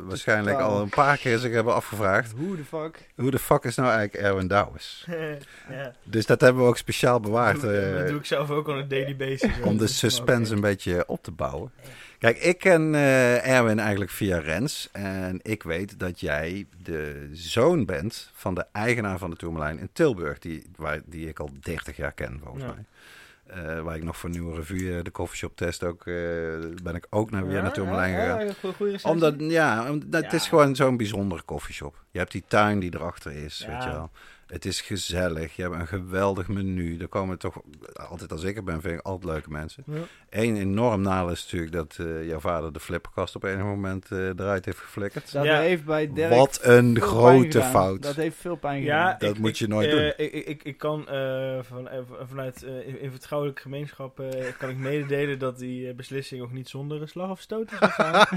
waarschijnlijk al een paar keer zich hebben afgevraagd. Who the fuck? Hoe de fuck is nou eigenlijk Erwin Douwes? ja. Dus dat hebben we ook speciaal bewaard. Dat doe, eh, dat doe ik zelf ook on een daily basis. om de suspense een beetje op te bouwen. Kijk, ik ken eh, Erwin eigenlijk via Rens. En ik weet dat jij de zoon bent van de eigenaar van de Tourmalijn in Tilburg. Die, waar, die ik al 30 jaar ken, volgens Ja. mij. Eh, waar ik nog voor Nieuwe Revue, de coffeeshop test ook, eh, ben ik ook naar, weer Ja, naar Tourmalijn ja, gegaan. goeie- goeie. Omdat, ja, omdat het is gewoon zo'n bijzondere koffieshop. Je hebt die tuin die erachter is, weet je wel. Het is gezellig. Je hebt een geweldig menu. Er komen toch, altijd als ik er ben, vind ik altijd leuke mensen. Ja. Eén enorm nadeel is natuurlijk dat eh, jouw vader de flipperkast op enig moment eh, eruit heeft geflikkerd. Dat Ja. heeft bij Dirk Wat een veel grote fout. Dat heeft veel pijn Ja, gedaan. Dat ik- moet je nooit eh, doen. Ik, ik, ik, ik kan eh, van, eh, vanuit eh, in, vertrouwelijke gemeenschap eh, kan ik mededelen dat die eh, beslissing ook niet zonder een slag of stoot is gegaan.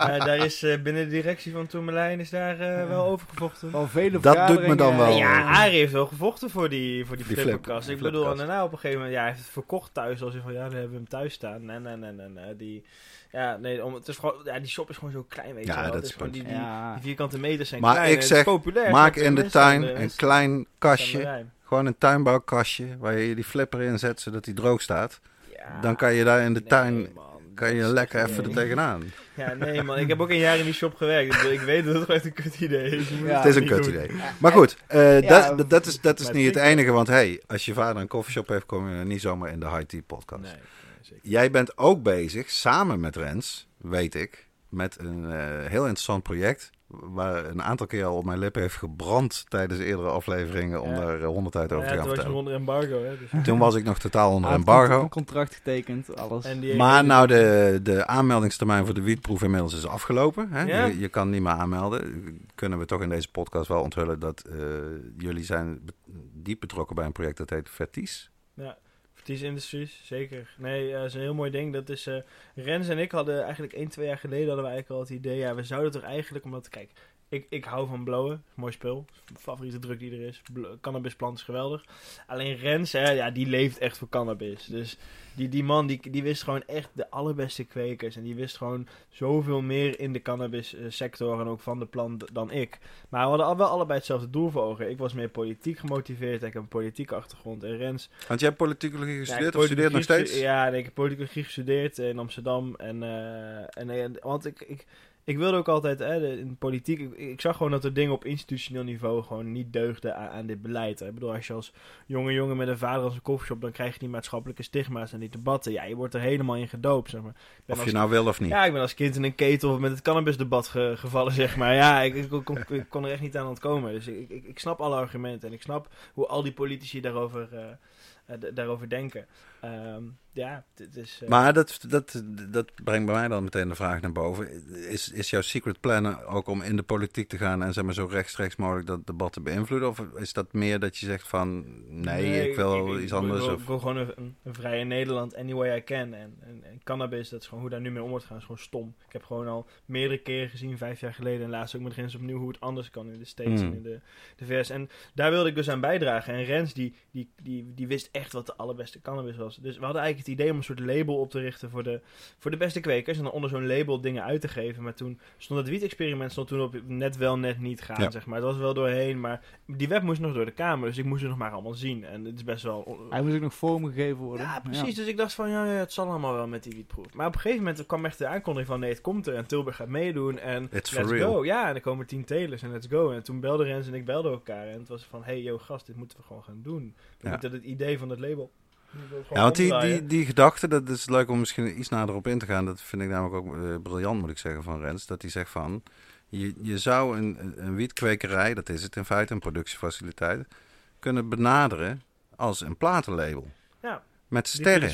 Eh, daar is eh, binnen de directie van Tourmalijn is daar eh, wel over gevochten. Wel vele Dat doet me dan wel, ja, Ja, Arie heeft wel gevochten voor die, voor die, Die flipperkast. flip- ik bedoel, en daarna op een gegeven moment, ja, hij heeft het verkocht thuis. Als je van, ja, dan hebben we hem thuis staan. Nee, nee, nee, nee, nee. Die, ja, nee, om, het is gewoon, ja, die shop is gewoon zo klein, weet Ja, je wel. dat is gewoon die, die, Ja. die vierkante meters zijn Maar klein. ik zeg, populair. Maak in de tuin een klein kastje. Gewoon een tuinbouwkastje waar je die flipper in zet zodat die droog staat. Ja, Dan kan je daar in de nee, tuin man, kan je lekker even er tegenaan. Ja, nee man, ik heb ook een jaar in die shop gewerkt. dus Ik weet dat het gewoon echt een kut idee is. Ja. Het is een kut doen. idee. Maar goed, eh, Ja, dat, dat, dat is, dat is niet het enige. Want hey, als je vader een koffieshop heeft, kom je niet zomaar in de High Tea podcast. Nee, nee, zeker. Jij bent ook bezig, samen met Rens, weet ik, met een eh, heel interessant project. Waar een aantal keer al op mijn lippen heeft gebrand tijdens eerdere afleveringen. Om Ja. daar eh, honderd uit over Ja, te gaan toen was je vertellen. onder embargo, hè. Dus. Toen was ik nog totaal onder embargo. Een contract getekend, alles. Maar nou, de, de aanmeldingstermijn voor de wietproef inmiddels is afgelopen. Hè? Ja. Je, je kan niet meer aanmelden. Kunnen we toch in deze podcast wel onthullen dat eh, jullie zijn diep betrokken bij een project dat heet Verties. Ja, Verties Industries, zeker. Nee, eh, dat is een heel mooi ding. Dat is, eh, Rens en ik hadden eigenlijk 1, 2 jaar geleden hadden we eigenlijk al het idee, ja, we zouden toch eigenlijk, omdat, kijk, ik, ik hou van blowen, mooi spul, favoriete druk die er is. Cannabisplant is geweldig. Alleen Rens, hè, ja, die leeft echt voor cannabis. Dus die, die man, die, die wist gewoon echt de allerbeste kwekers. En die wist gewoon zoveel meer in de cannabis eh, sector en ook van de plant dan ik. Maar we hadden al wel allebei hetzelfde doel voor ogen. Ik was meer politiek gemotiveerd, ik heb een politieke achtergrond. En Rens Want jij hebt politicologie gestudeerd of studeert nog steeds? Ja, ik heb politicologie gestudeerd in Amsterdam. En, eh, en, en- want ik, ik, ik wilde ook altijd, hè, de- in politiek, ik, ik zag gewoon dat er dingen op institutioneel niveau gewoon niet deugden aan, aan dit beleid. hè. Ik bedoel, als je als jonge jongen met een vader als een koffieshop, dan krijg je die maatschappelijke stigma's en die debatten. Ja, je wordt er helemaal in gedoopt, zeg maar. Of als- je nou wil of niet. ja, ik ben als kind in een ketel met het cannabisdebat ge- gevallen, zeg maar. Ja, ik, ik, kon, ik kon er echt niet aan ontkomen. Dus ik, ik, ik snap alle argumenten en ik snap hoe al die politici daarover, eh, eh, daarover denken. Ehm, ja, dit is... eh, Maar dat, dat, dat brengt bij mij dan meteen de vraag naar boven. Is, is jouw secret plan ook om in de politiek te gaan en zeg maar zo rechtstreeks mogelijk dat debat te beïnvloeden? Of is dat meer dat je zegt van nee, ik wil iets anders? Ik wil, of... ik wil gewoon een, een, een vrije Nederland any way I can. En, en, en cannabis, dat is gewoon hoe daar nu mee om wordt gaan, is gewoon stom. Ik heb gewoon al meerdere keren gezien, vijf jaar geleden en laatst ook met Rens opnieuw, hoe het anders kan in de States Mm. en in de, de VS. En daar wilde ik dus aan bijdragen. En Rens, die, die, die, die wist echt wat de allerbeste cannabis was. Dus we hadden eigenlijk het idee om een soort label op te richten voor de, voor de beste kwekers. En dan onder zo'n label dingen uit te geven. Maar toen stond het wiet-experiment stond toen op net wel, net niet gaan, Ja. zeg maar. Het was wel doorheen, maar die web moest nog door de Kamer. Dus ik moest het nog maar allemaal zien. En het is best wel... Hij moest ook nog vormgegeven worden. Ja, precies. Dus ik dacht van, ja, ja, het zal allemaal wel met die wietproef. Maar op een gegeven moment kwam echt de aankondiging van, nee, het komt er. En Tilburg gaat meedoen. En It's let's go. Ja, en er komen tien telers en let's go. En toen belden Rens en ik belden elkaar. En het was van, hey, yo, gast, dit moeten we gewoon gaan doen. We Ja. moeten het idee van het label... Ja, want die, die, die gedachte, dat is leuk om misschien iets nader op in te gaan. Dat vind ik namelijk ook eh, briljant, moet ik zeggen, van Rens. Dat hij zegt van, je, je zou een, een- wietkwekerij, dat is het in feite, een productiefaciliteit, kunnen benaderen als een platenlabel. Ja, Met sterren,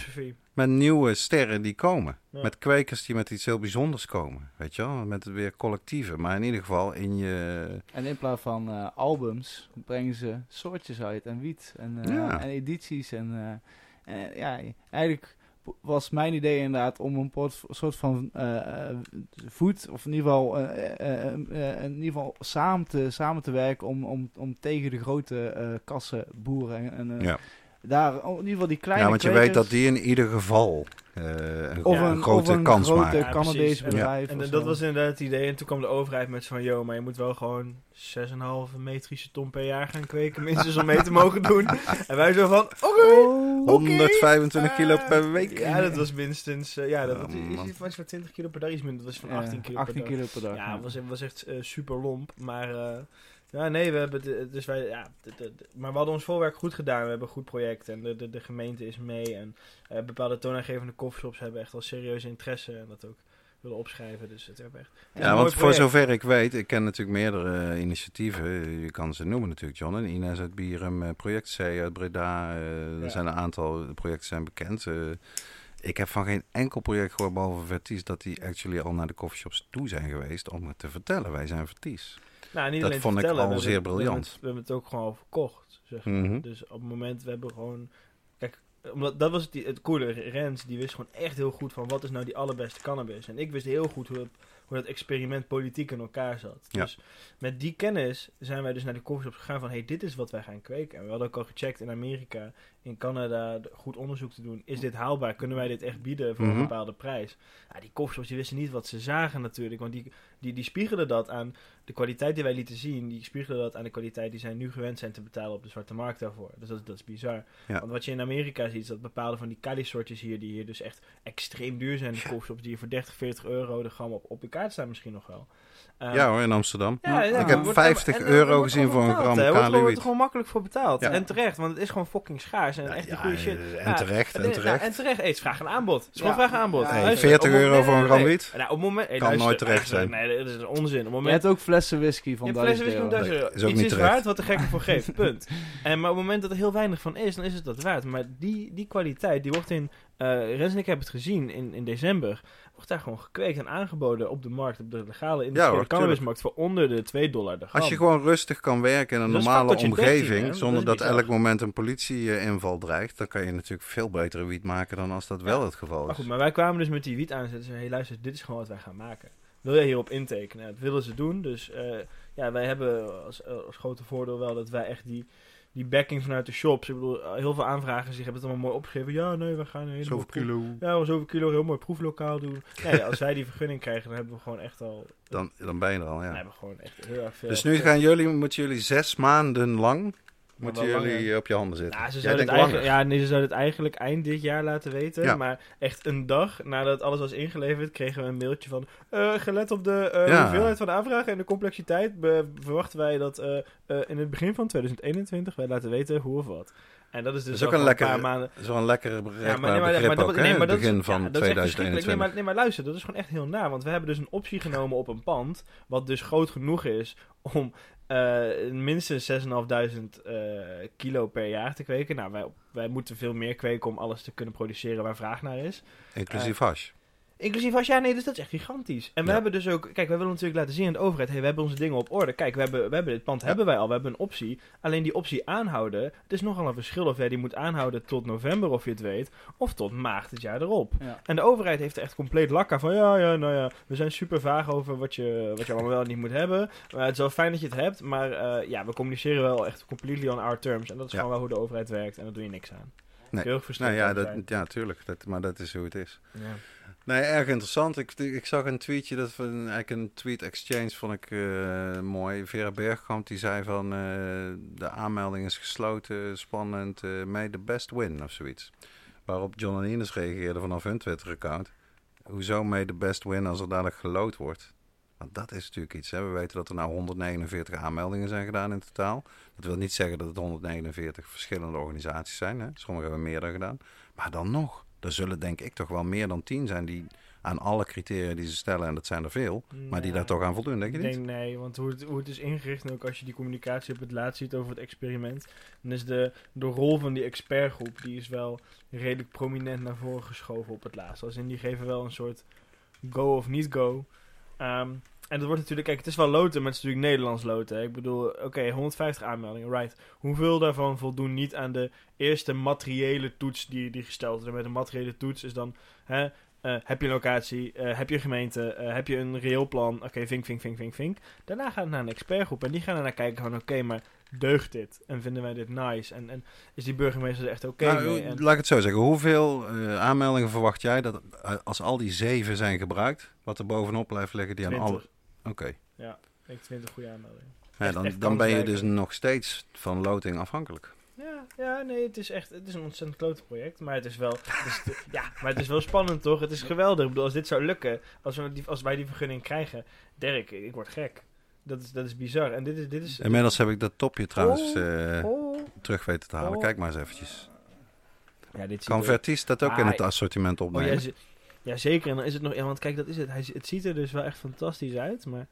met nieuwe sterren die komen. Ja. Met kwekers die met iets heel bijzonders komen, weet je wel. Met weer collectieven, maar in ieder geval in je... En in plaats van eh, albums brengen ze soortjes uit en wiet en, eh, Ja. en edities. En eh, eh, ja, eigenlijk was mijn idee inderdaad om een soort van eh, eh, voet, of in ieder geval, in ieder geval samen, te, samen te werken om, om, om tegen de grote kassenboeren en, en Ja. Daar oh, in ieder geval die kleine Ja, want je weet dat die in ieder geval eh, een, Of een een- grote of een kans grote- maken. Ja, precies. En- bedrijf En, dat was inderdaad het idee. En toen kwam de overheid met van, yo, maar je moet wel gewoon 6,5 metrische ton per jaar gaan kweken. Minstens om mee te mogen doen. En wij zo van, oké. Oké. 125 kilo Eh, per week. Ja, dat was minstens, eh, ja, dat Oh, was, is iets van 20 kilo per dag. Iets minder, dat was van ja, 18 kilo 18 per dag. kilo per dag. Ja, het was, was echt super lomp. Maar eh, ja, nee, we hebben het, dus wij, ja, de- de- de- maar we hadden ons voorwerk goed gedaan. We hebben een goed project en de, de, de gemeente is mee. En eh, bepaalde toonaangevende coffeeshops hebben echt wel serieuze interesse en dat ook willen opschrijven. Dus het is echt. het Ja, want voor zover ik weet, ik ken natuurlijk meerdere eh, initiatieven. Je kan ze noemen natuurlijk, John. En Ines uit Bierum, eh, Project C uit Breda. Ja. Er zijn een aantal projecten zijn bekend. Ik heb van geen enkel project gehoord, behalve Verties, dat die actually al naar de coffeeshops toe zijn geweest om het te vertellen. Wij zijn Verties. Nou, niet dat alleen vond ik al we zeer hebben- briljant. We hebben het ook gewoon verkocht. Zeg maar. Mhm. Dus op het moment, we hebben gewoon... Kijk, omdat, dat was het, het coole. Rens, die wist gewoon echt heel goed van wat is nou die allerbeste cannabis. En ik wist heel goed hoe het, hoe dat experiment politiek in elkaar zat. Ja. Dus met die kennis zijn wij dus naar de coffeeshops gegaan van, hey, dit is wat wij gaan kweken. En we hadden ook al gecheckt in Amerika, in Canada, de- goed onderzoek te doen. Is dit haalbaar? Kunnen wij dit echt bieden voor Mhm. een bepaalde prijs? Ja, die coffeeshops die wisten niet wat ze zagen natuurlijk, want die, die, die spiegelden dat aan de kwaliteit die wij lieten zien, die spiegelden dat aan de kwaliteit die zij nu gewend zijn te betalen op de zwarte markt daarvoor. Dus dat, dat is bizar. Ja. Want wat je in Amerika ziet, is dat bepaalde van die Cali-soortjes hier, die hier dus echt extreem duur zijn, de coffeeshops, die hier voor 30, 40 euro de gram op, op je kaart staan misschien nog wel. Ehm, Ja hoor, in Amsterdam. ja, ja, ik heb wordt- 50 en er euro gezien voor een gram. Er wordt- er gewoon makkelijk voor betaald. Ja. En terecht, want het is gewoon fucking schaars. En echt die goede shit. en Ja, terecht, en Nee, terecht. nou, en terecht. Hey, het is vraag en aanbod. Het is gewoon Ja. vraag en aanbod. Ja, Hey, Luister, 40 op het euro moment- voor een gram nee, wiet? Nou, op het moment, hey, Kan luister, nooit terecht luister, zijn. Nee, dat is onzin. Op het Je moment hebt ook flessen whisky van je hebt 1000 flessen euro. whisky van 1000 euro. Nee, is ook Iets niet is waard wat de gek ervoor geeft. Punt. En maar op het moment dat er heel weinig van is, dan is het dat waard. Maar die, die kwaliteit, die wordt in... eh Rens en ik hebben het gezien in, in december. Wordt daar gewoon gekweekt en aangeboden op de markt. Op de legale industriële hoor, cannabismarkt. Voor onder de 2 dollar de gram. Als je gewoon rustig kan werken in een Dat normale factortje 13, omgeving? Dat zonder dat elk moment een politieinval dreigt, dan kan je natuurlijk veel betere wiet maken dan als dat wel het geval Maar is. goed, maar wij kwamen dus met die wiet aanzetten. Ze zeiden, hey luister, dit is gewoon wat wij gaan maken. Wil jij hierop intekenen? Dat willen ze doen. Dus eh, ja, wij hebben als, eh, als grote voordeel wel dat wij echt die, die backing vanuit de shops. Ik bedoel, heel veel aanvragers die hebben het allemaal mooi opgeschreven. Ja, nee, we gaan een Zoveel kilo. Ja, we zoveel kilo, heel mooi proeflokaal doen. Nee, als wij die vergunning krijgen, dan hebben we gewoon echt al... Dan, dan ben je er al, Dan ja. hebben we gewoon echt heel erg veel. Dus nu gaan jullie, moeten jullie zes maanden lang moeten jullie langer. op je handen zitten. Nou, ze zouden, het ja, nee, ze zouden het eigenlijk eind dit jaar laten weten. Ja. Maar echt een dag nadat alles was ingeleverd, kregen we een mailtje van... eh, gelet op de Ja. hoeveelheid van de aanvragen en de complexiteit... verwachten wij dat eh, in het begin van 2021 wij laten weten hoe of wat. En dat is dus Dat is ook een een paar maanden... Ja, maar, nee, maar, begrip maar, ook, nee, hè? maar dat begin van ja, dat is echt verschrikkelijk. 2021. Nee maar, nee, maar luister, dat is gewoon echt heel na. Want we hebben dus een optie genomen op een pand... wat dus groot genoeg is om eh, minstens 6.500 eh kilo per jaar te kweken. Nou, wij, wij moeten veel meer kweken om alles te kunnen produceren waar vraag naar is. Inclusief hash. Inclusief als ja, nee, dus dat is echt gigantisch. En we Ja. hebben dus ook, kijk, wij willen natuurlijk laten zien aan de overheid, hey, we hebben onze dingen op orde. Kijk, we hebben, we hebben dit pand, Ja. hebben wij al, we hebben een optie. Alleen die optie aanhouden, het is nogal een verschil of jij die moet aanhouden tot november, of je het weet, of tot maart het jaar erop. Ja. En de overheid heeft er echt compleet lak aan van, ja, ja, nou ja, we zijn super vaag over wat je, wat je allemaal wel niet moet hebben. Maar het is wel fijn dat je het hebt, maar eh, ja, we communiceren wel echt completely on our terms. En dat is gewoon wel hoe de overheid werkt en daar doe je niks aan. Nee. Heel Nou ja, dat, ja, tuurlijk. Dat, maar dat is hoe het is. Ja. Nee, erg interessant. Ik, ik zag een tweetje, dat van, eigenlijk een tweet exchange vond ik eh, mooi. Vera Bergkamp die zei van eh, de aanmelding is gesloten, spannend, eh may the best win of zoiets. Waarop John en Ines reageerde vanaf hun Twitter-account. Hoezo may the best win als er dadelijk gelood wordt? Want dat is natuurlijk iets. We weten dat er nou 149 aanmeldingen zijn gedaan in totaal. Dat wil niet zeggen dat het 149 verschillende organisaties zijn. Hè. Sommigen hebben meer dan gedaan. Maar dan nog, er zullen denk ik toch wel meer dan 10 zijn die aan alle criteria die ze stellen, en dat zijn er veel, maar die daar toch aan voldoen, denk je Ik niet? denk nee, want hoe het, hoe het is ingericht, en ook als je die communicatie op het laatst ziet over het experiment, dan is de, de rol van die expertgroep, die is wel redelijk prominent naar voren geschoven op het laatst. Als in, die geven wel een soort go of niet go. Ehm, en dat wordt natuurlijk, kijk, het is wel loten, maar het is natuurlijk Nederlands loten. Ik bedoel, oké, 150 aanmeldingen, right. Hoeveel daarvan voldoen niet aan de eerste materiële toets die, die gesteld is? En met een materiële toets is dan, hè, eh, heb je een locatie, eh, heb je een gemeente, eh, heb je een reëel plan? Oké, vink, vink, vink, vink, vink. Daarna gaat het naar een expertgroep en die gaan er naar kijken van, oké, maar deugt dit? En vinden wij dit nice? En, en is die burgemeester er echt oké Nou, mee? En, laat ik het zo zeggen. Hoeveel aanmeldingen verwacht jij dat als al die zeven zijn gebruikt, wat er bovenop blijft liggen die aan alle... 20. Oké, Ik denk 20 goede aanmeldingen. Ja, dan, echt dan ben je dus nog steeds van loting afhankelijk. Ja, ja, nee, het is echt het is een ontzettend klote project. Maar het is wel, het is te- ja, maar het is wel spannend, toch? Het is geweldig. Ik bedoel, als dit zou lukken, als, we die, als wij die vergunning krijgen, Dirk, ik, word gek. Dat is, dat is bizar. En dit is, dit is Inmiddels heb ik dat topje trouwens eh, oh, terug weten te halen. Oh. Kijk maar eens eventjes. Ja, dit Kan er- Vertis dat ook in het assortiment Oh, opnemen? ja, ja, zeker. En dan is het nog... Ja, want kijk, dat is het. Hij, het ziet er dus wel echt fantastisch uit, maar...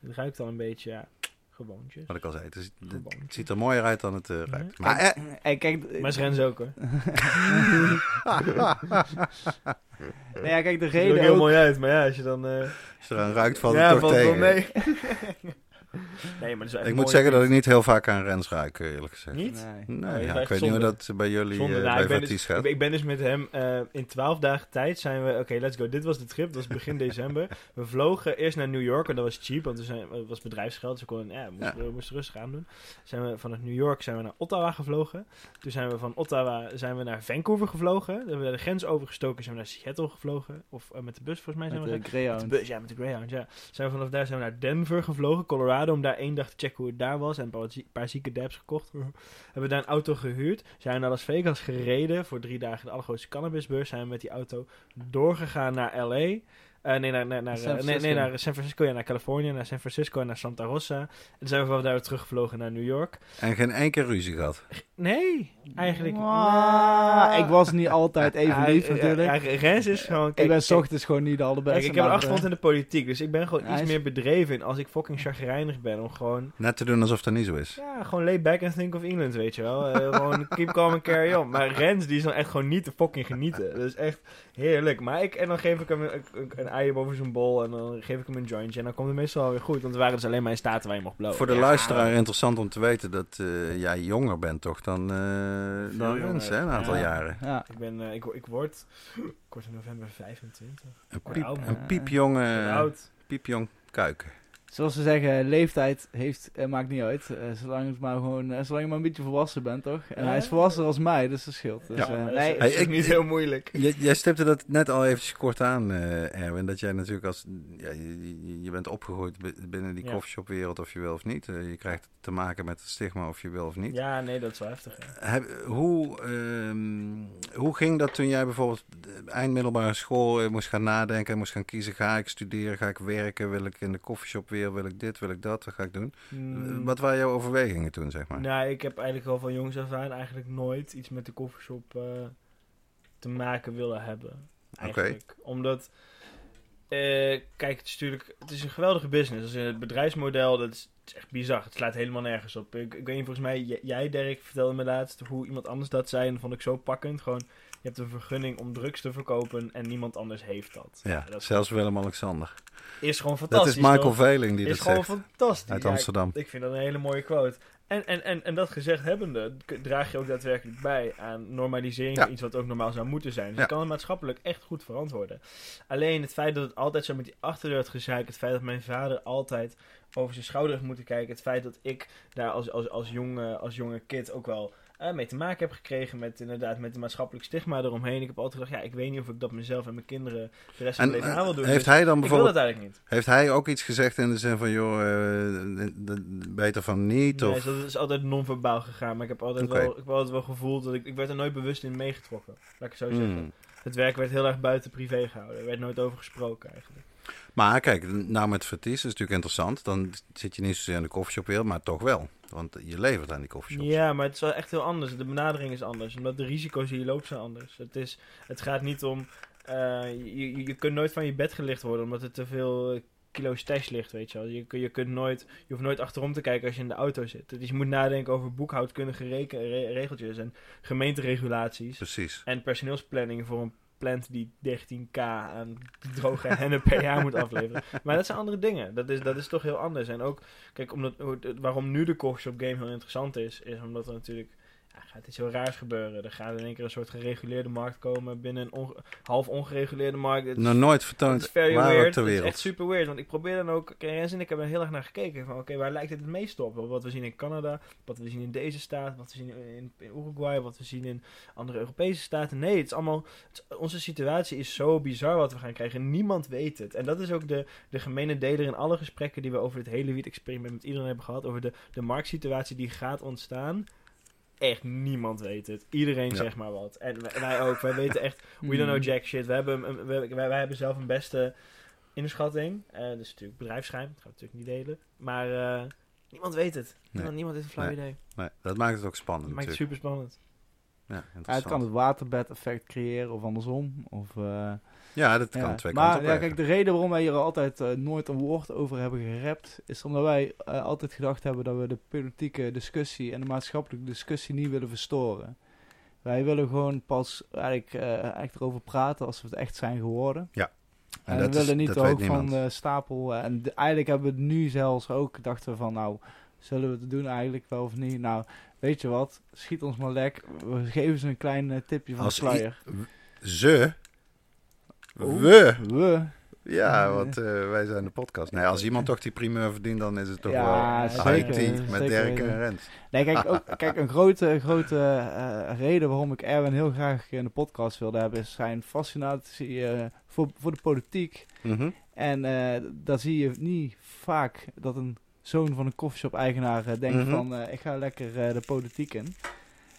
Het ruikt al een beetje, ja, gewoontjes. Wat ik al zei, het, is- het ziet er mooier uit dan het eh, ruikt. Ja. Maar eh, Hey, kijk, Maar Rens ook, hoor. nou ja, kijk, de Het ziet er ook reden heel ook, mooi uit, maar ja, als je dan... eh als je eraan ruikt, valt ja, het toch valt wel tegen. mee. Nee, maar Ik moet zeggen dat ik niet heel vaak aan Rens ruik, eh, eerlijk gezegd. Niet? Nee. Nee, ja, ik weet niet hoe zonde. dat bij jullie Zonde. eh, Nou, bij ik ben dus- gaat. Ik ben dus met hem eh, in twaalf dagen tijd zijn we... Oké, let's go. Dit was de trip. Dat was begin december. We vlogen eerst naar New York. En dat was cheap. Want zijn, het was bedrijfsgeld. Dus we, konden, ja, we, moesten, we moesten rustig aan doen. Zijn we vanuit New York zijn we naar Ottawa gevlogen. Toen zijn we van Ottawa zijn we naar Vancouver gevlogen. Dan hebben we de grens overgestoken. Zijn we naar Seattle gevlogen. Of met de bus volgens mij zijn Met we de gegaan. Met Greyhound. de bus, ja, met de Greyhound, ja. Zijn we vanaf daar zijn we naar Denver gevlogen, Colorado, om daar één dag te checken hoe het daar was. En een paar, zie- paar zieke dabs gekocht. hebben we daar een auto gehuurd. Zijn naar Las Vegas gereden voor drie dagen de allergrootste cannabisbeurs. Zijn we met die auto doorgegaan naar LA. Eh, nee, naar, naar, naar, San eh, nee, nee, Francisco. naar San Francisco, ja, naar Californië, naar San Francisco en naar Santa Rosa. En toen zijn we vanaf daar weer teruggevlogen naar New York. En geen keer ruzie gehad. Nee, eigenlijk. Ah, ik was niet altijd even lief natuurlijk. ja, Rens is gewoon... ik ben s ochtends gewoon niet de allerbeste. Kijk, ik heb een achtergrond in de politiek, dus ik ben gewoon Ja, iets is- meer bedreven in als ik fucking chagrijnig ben om gewoon, Net te doen alsof dat niet zo is. ja, gewoon lay back and think of England, weet je wel. Eh, gewoon keep calm and carry on. Maar Rens, die is dan echt gewoon niet te fucking genieten. Dat is echt heerlijk. Maar ik, en dan geef ik hem een, een, een ei boven zijn bol en dan geef ik hem een jointje en dan komt het meestal wel weer goed. Want er waren dus alleen maar in staten waar je mocht blowen. Voor de Ja, luisteraar interessant om te weten dat eh, jij jonger bent toch dan, eh dan. Rens, hè, een aantal Ja. jaren. Ja. Ik ben, eh, ik, ik word, ik word in november 25. Een, piep, oud, een piepjong, Ik ben oud. piepjong kuiken. Zoals ze zeggen, leeftijd heeft, eh, maakt niet uit. Eh, zolang, het maar gewoon, eh, zolang je maar een beetje volwassen bent, toch? En Ja. hij is volwassen als mij, dus dat scheelt. Dus, Ja, dat nee, is, Hey, is ik- niet heel moeilijk. Jij, jij stipte dat net al eventjes kort aan, Erwin. Dat jij natuurlijk als... Ja, je, bent opgegroeid bi- binnen die Ja. coffeeshopwereld of je wil of niet. Je krijgt te maken met het stigma of je wil of niet. Ja, nee, dat is wel heftig. Heb- hoe, ehm, hoe ging dat toen jij bijvoorbeeld de eind middelbare school moest gaan nadenken, moest gaan kiezen, ga ik studeren, ga ik werken, wil ik in de koffieshop wil ik dit, wil ik dat, wat ga ik doen? Mm. Eh, Wat waren jouw overwegingen toen, zeg maar? Nou, ik heb eigenlijk al van jongs af aan eigenlijk nooit iets met de koffieshop eh, te maken willen hebben. Eigenlijk. Omdat, eh, kijk, het is natuurlijk, het is een geweldige business. Dus het bedrijfsmodel, dat is, het is echt bizar. Het slaat helemaal nergens op. Ik, ik weet niet, volgens mij, jij Dirk vertelde me laatst hoe iemand anders dat zei en dat vond ik zo pakkend. Gewoon, hebt een vergunning om drugs te verkopen en niemand anders heeft dat. Ja, dat zelfs Willem-Alexander. is gewoon Dat fantastisch. is Michael toch? Veling die is dat gewoon zegt, fantastisch. uit Ja, ik- Amsterdam. ik vind dat een hele mooie quote. En, en, en, en dat gezegd hebbende, draag je ook daadwerkelijk bij aan normalisering Ja. iets wat ook normaal zou moeten zijn. Dus Ja. je kan het maatschappelijk echt goed verantwoorden. Alleen het feit dat het altijd zo met die achterdeur had gezeik, het feit dat mijn vader altijd over zijn schouder heeft moeten kijken, het feit dat ik daar als, als, als, jonge, als jonge kid ook wel eh, mee te maken heb gekregen met inderdaad met de maatschappelijk stigma eromheen. Ik heb altijd gedacht, ja, ik weet niet of ik dat mezelf en mijn kinderen de rest van mijn leven eh, aan wil doen. heeft Dus hij dan ik wil bijvoorbeeld, dat eigenlijk niet. heeft hij ook iets gezegd in de zin van, joh, eh, beter van niet? Nee, Of, dat is altijd non-verbaal gegaan. Maar ik heb altijd, wel, ik heb altijd wel gevoeld dat ik... Ik werd er nooit bewust in meegetrokken. Laat ik het zo zeggen. Hmm. Het werk werd heel erg buiten privé gehouden. Er werd nooit over gesproken eigenlijk. Maar kijk, nou met Vertis is natuurlijk interessant. Dan zit je niet zozeer in de koffieshopwereld, maar toch wel. Want je levert aan die koffieshops. Ja, maar het is wel echt heel anders. De benadering is anders. Omdat de risico's die je loopt zijn anders. Het, is, het gaat niet om... eh, je, je, kunt nooit van je bed gelicht worden omdat er te veel eh, kilo stash ligt, weet je wel. Je, je, kunt nooit, je hoeft nooit achterom te kijken als je in de auto zit. Dus je moet nadenken over boekhoudkundige re- regeltjes en gemeenteregulaties. Precies. En personeelsplanning voor een plant die 13k aan droge hennen jaar moet afleveren. Maar dat zijn andere dingen. Dat is, dat is toch heel anders. En ook, kijk, omdat, waarom nu de coffeeshop game heel interessant is, is omdat er natuurlijk ja, gaat iets heel raars gebeuren. Er gaat in één keer een soort gereguleerde markt komen binnen een onge- half ongereguleerde markt. Het is- Nog nooit het vertoond is very waar weird. ter Het is wereld. echt super weird. Want ik probeer dan ook... Rens en ik hebben er heel erg naar gekeken. Van oké, waar lijkt het het meest op? Wat we zien in Canada, wat we zien in deze staat, wat we zien in, in Uruguay, wat we zien in andere Europese staten. Nee, het is allemaal... het is- onze situatie is zo bizar wat we gaan krijgen. Niemand weet het. En dat is ook de, de gemene deler in alle gesprekken die we over dit hele wiet-experiment met iedereen hebben gehad. Over de, de marktsituatie die gaat ontstaan. Echt niemand weet het. Iedereen Ja. zegt maar wat. En wij, wij ook. Wij weten echt We don't know jack shit. We hebben, een- we, wij, wij hebben zelf een beste inschatting. Eh dat is natuurlijk bedrijfsgeheim. Dat gaan we natuurlijk niet delen. Maar eh, niemand weet het. Niemand, niemand heeft een flauw Nee. idee. Nee, dat maakt het ook spannend Dat maakt het super spannend. Ja, Ja, het kan het waterbed-effect creëren of andersom. Of, eh, ja, dat ja. kan twee maar kanten op ja, kijk, de reden waarom wij hier altijd eh, nooit een woord over hebben gerept, is omdat wij eh, altijd gedacht hebben dat we de politieke discussie en de maatschappelijke discussie niet willen verstoren. Wij willen gewoon pas eigenlijk, eh, echt erover praten als we het echt zijn geworden. Ja. En, dat we is- willen niet te hoog van de stapel. En de- eigenlijk hebben we het nu zelfs ook, dachten we van nou, zullen we het doen eigenlijk wel of niet? Nou, weet je wat, schiet ons maar lek. We geven ze een klein tipje van Als de sluier. Ze. We. We. Ja, want eh, wij zijn de podcast. Nee, als iemand toch die primeur verdient, dan is het toch Ja, wel zeker, high tea met Dirk en Rens. Nee, kijk, ook, kijk een grote, grote eh, reden waarom ik Erwin heel graag in de podcast wilde hebben, is zijn fascinatie eh, voor, voor de politiek. Mhm. En eh daar zie je niet vaak dat een zoon van een koffieshop-eigenaar denkt Mhm. van ik ga lekker de politiek in.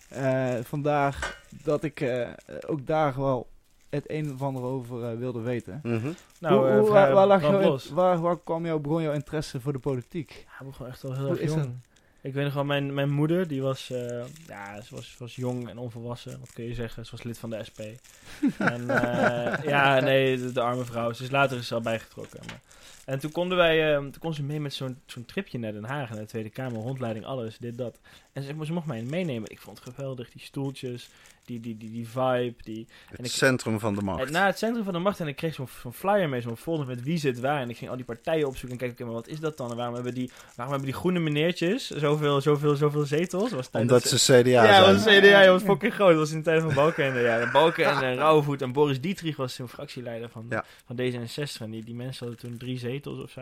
Eh, vandaar dat ik eh, ook daar wel het een of ander over eh, wilde weten. Mhm. Nou, Hoe- eh, hoe- waar, waar, lag brand jouw- los. waar, waar kwam jouw, begon jouw interesse voor de politiek? Ja, ik begon echt al heel erg jong. Ik weet nog wel, mijn, mijn moeder, die was, eh, ja, ze was, was jong en onvolwassen. Wat kun je zeggen? Ze was lid van de SP. en eh, ja, nee, de, de arme vrouw. Ze is later is ze al bijgetrokken. Maar. En toen konden wij, eh, toen kon ze mee met zo'n zo'n tripje naar Den Haag, naar de Tweede Kamer, rondleiding, alles, dit, dat. En ze, ze mocht mij meenemen. Ik vond het geweldig, die stoeltjes, die, die, die, die vibe, die, Het En ik- centrum van de en macht. naar het centrum van de macht en ik kreeg zo'n zo'n flyer mee, zo'n folder met wie zit waar. En ik ging al die partijen opzoeken en kijken, oké, maar wat is dat dan? En waarom hebben die, waarom hebben die groene meneertjes zoveel, zoveel, zoveel zetels? Was Omdat ze CDA ja, zijn. was CDA, dat was fucking groot. Dat was in de tijd van Balkenende. Ja, En Balken en Rauwvoet en Boris Dietrich was toen fractieleider van, Ja. van D66. En die, die mensen hadden toen drie zetels of zo.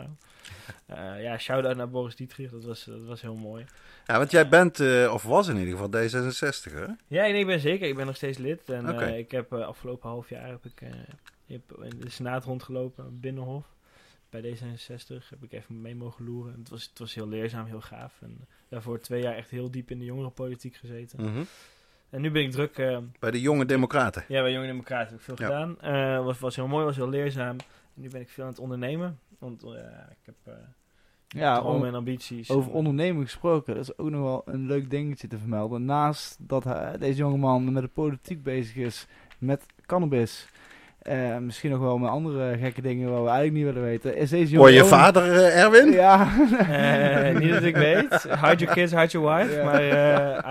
Eh, ja, shout-out naar Boris Dietrich, dat was, dat was heel mooi. Ja, want jij bent, eh, of was in ieder geval D66, hè? Ja, nee, ik ben zeker. Ik ben nog steeds lid. En eh, ik heb afgelopen half jaar heb ik, heb in de Senaat rondgelopen, Binnenhof. Bij D66 heb ik even mee mogen loeren. En het, was, het was heel leerzaam, heel gaaf. En daarvoor twee jaar echt heel diep in de jongerenpolitiek gezeten. Mhm. En nu ben ik druk... Bij de jonge democraten. ja, bij Jonge Democraten heb ik veel Ja. gedaan. Was, was heel mooi, was heel leerzaam. En nu ben ik veel aan het ondernemen. Want eh, ik heb eh Ja, dromen en ambities. Over En, ondernemen gesproken, dat is ook nog wel een leuk dingetje te vermelden. Naast dat hij, deze jongeman met de politiek bezig is, met cannabis, eh, misschien nog wel met andere gekke dingen waar we eigenlijk niet willen weten, is deze Hoor jongen... je ook- vader, eh, Erwin? Ja. Eh, niet dat ik weet. Hide your kids, hide your wife. Maar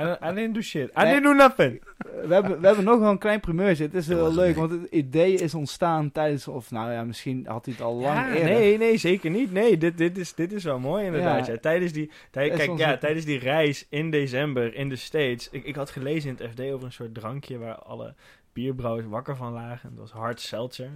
I, don't- I didn't do shit. I Nee. didn't do nothing. we, hebben, we hebben nog wel een klein primeurtje. Het is heel was leuk, want het idee is ontstaan tijdens, of nou ja, misschien had hij het al lang Ja, eerder. nee, nee, zeker niet. Nee, dit, dit, is, dit is wel mooi inderdaad. Ja. Ja. Tijdens, die, tij- kijk, onze- ja, tijdens die reis in december in de States. Ik, ik had gelezen in het FD over een soort drankje waar alle bierbrouwers wakker van lagen. Dat was Hard Seltzer.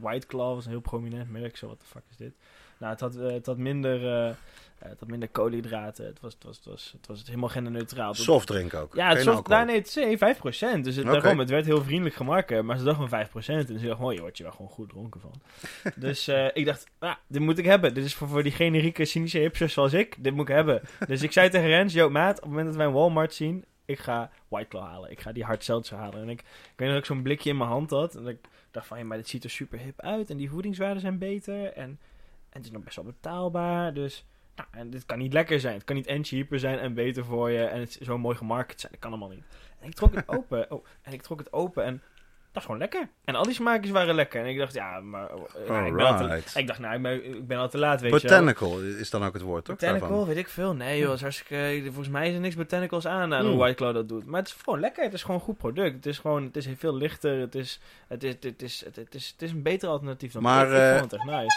White Claw was een heel prominent merk. Zo, wat de fuck is dit? Nou, het had, eh, het had minder... eh, eh, het had minder koolhydraten. Het was, het was, het was, het was helemaal genderneutraal. Het- Softdrink ook. Ja, het soft, nou, nee, het is nee, 5%. Dus het, daarom, het werd heel vriendelijk gemarket, maar ze dachten van 5%. En dus ik dacht, oh, je wordt je wel gewoon goed dronken van. dus ik dacht, ah, dit moet ik hebben. Dit is voor, voor die generieke cynische hipsters zoals ik. Dit moet ik hebben. dus ik zei tegen Rens, yo maat, op het moment dat wij een Walmart zien, ik ga White Claw halen. Ik ga die hard halen. En ik, ik weet dat ik zo'n blikje in mijn hand had. En ik dacht van, ja, maar dit ziet er super hip uit. En die voedingswaarden zijn beter. En, en het is nog best wel betaalbaar. Dus... Nou, en dit kan niet lekker zijn. Het kan niet en cheaper zijn en beter voor je. En het is zo mooi gemarket zijn. Dat kan allemaal niet. En ik trok het open. Oh, en ik trok het open en dat is gewoon lekker. En al die smaakjes waren lekker. En ik dacht, ja, maar... eh, nou, ik, ben al te, Alright. ik dacht, nou, ik ben, ik ben al te laat, weet je wel. Botanical is dan ook het woord, toch? Botanical, daarvan? weet ik veel. Nee joh, is hartstikke... Volgens mij is er niks botanicals aan aan hoe Hmm. White Claw dat doet. Maar het is gewoon lekker. Het is gewoon een goed product. Het is gewoon... Het is veel lichter. Het is... Het is, het is, het is, het is, het is een beter alternatief dan... Maar, ik, ik eh, vond het echt nice.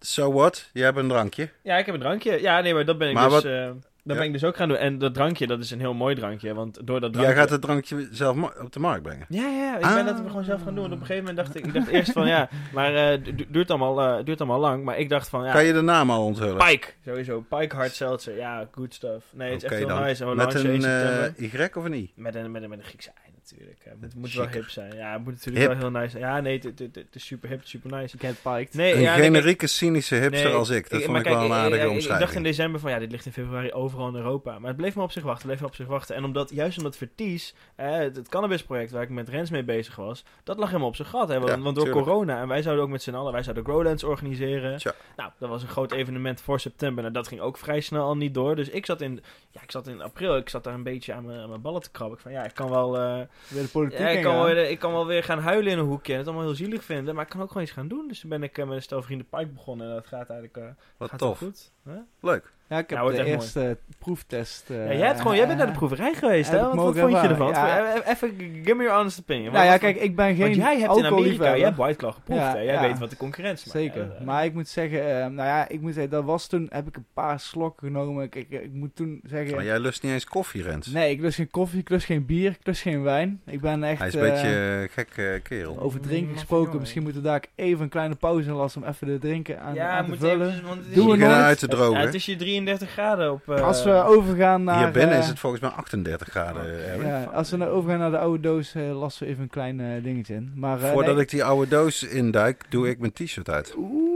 So what? Je hebt een drankje. Ja, ik heb een drankje. Ja, nee, maar dat ben ik Maar dus... wat- eh, dat ben ik dus ook gaan doen. En dat drankje, dat is een heel mooi drankje. Want door dat drankje... Jij gaat het drankje zelf op de markt brengen. Ja, ja, ik Ah. ben dat gewoon zelf gaan doen. Want op een gegeven moment dacht ik... Ik dacht eerst van, ja... Maar eh, het du- duurt, allemaal, eh, duurt allemaal lang. Maar ik dacht van, ja... Kan je de naam al onthullen? Pike, sowieso. Pike Hard Seltzer. Ja, good stuff. Nee, het is echt heel dan. nice. En Met een eh, Y of een I? Met een, met, een, met een Griekse ei natuurlijk. Het moet wel hip zijn. Ja, het moet natuurlijk Hip. wel heel nice zijn. Ja, nee, het, het, het- het is super hip, super nice. Piked. Nee, Een ja, nee, kijk- generieke cynische hipster Nee, als ik. Dat vond maar ik wel kijk, een ik- aardige ik- ik- Ik omschrijving. dacht in december van ja, dit ligt in februari overal in Europa. Maar het bleef me op zich wachten, het bleef me op zich wachten. En omdat, juist omdat Verties, eh, het, het cannabisproject waar ik met Rens mee bezig was, dat lag helemaal op zijn gat. Hè? Want, Ja, want door tuurlijk. corona, en wij zouden ook met z'n allen, wij zouden Growlands organiseren. Tja. Nou, dat was een groot evenement voor september. Nou, dat ging ook vrij snel al niet door. Dus ik zat in, ja, ik zat in april, ik zat daar een beetje aan mijn, aan mijn ballen te krabben. Ik van ja, ik kan wel, eh, Weer de politiek Ja, ik, kan wel, weer- ik kan wel weer gaan huilen in een hoekje en het allemaal heel zielig vinden. Maar ik kan ook gewoon iets gaan doen. Dus toen ben ik eh, met een stel vrienden Pike begonnen. En dat gaat eigenlijk eh, Wat gaat tof. goed. Huh? Leuk. Ja, ik heb Ja, wordt de eerste proeftest. eh, ja, jij, hebt gewoon, jij bent naar de proeverij geweest, heb hè? Wat, wat vond je ervan? ja. Even, even, give me your honest opinion. Nou ja, kijk, ik ben geen Want jij hebt in Amerika, jij hebt White Claw geproefd, Ja, hè? Jij ja. weet wat de concurrentie maakt. Zeker. Ja, eh, Maar ik moet zeggen, eh, nou ja, ik moet zeggen, dat was toen, heb ik een paar slokken genomen. Ik, ik, ik moet toen zeggen, Maar jij lust niet eens koffie, Rens. nee, ik lust geen koffie, ik lust geen bier, ik lust geen wijn. Ik ben echt... Hij is een eh, beetje een gek eh, kerel. Over drinken Mm, gesproken, misschien moeten we daar even een kleine pauze in lassen om even de drinken aan, ja, aan te moet vullen. even, is we hier- Beginnen nooit. uit te Het, ja, drogen. het is hier 33 graden op... eh, Als we overgaan naar... Hier binnen eh, is het volgens mij 38 graden. eh, Erwin. ja, als we nou overgaan naar de oude doos, eh, lassen we even een klein eh, dingetje in. Maar, eh, Voordat nee. ik die oude doos induik, doe ik mijn t-shirt uit. Oeh.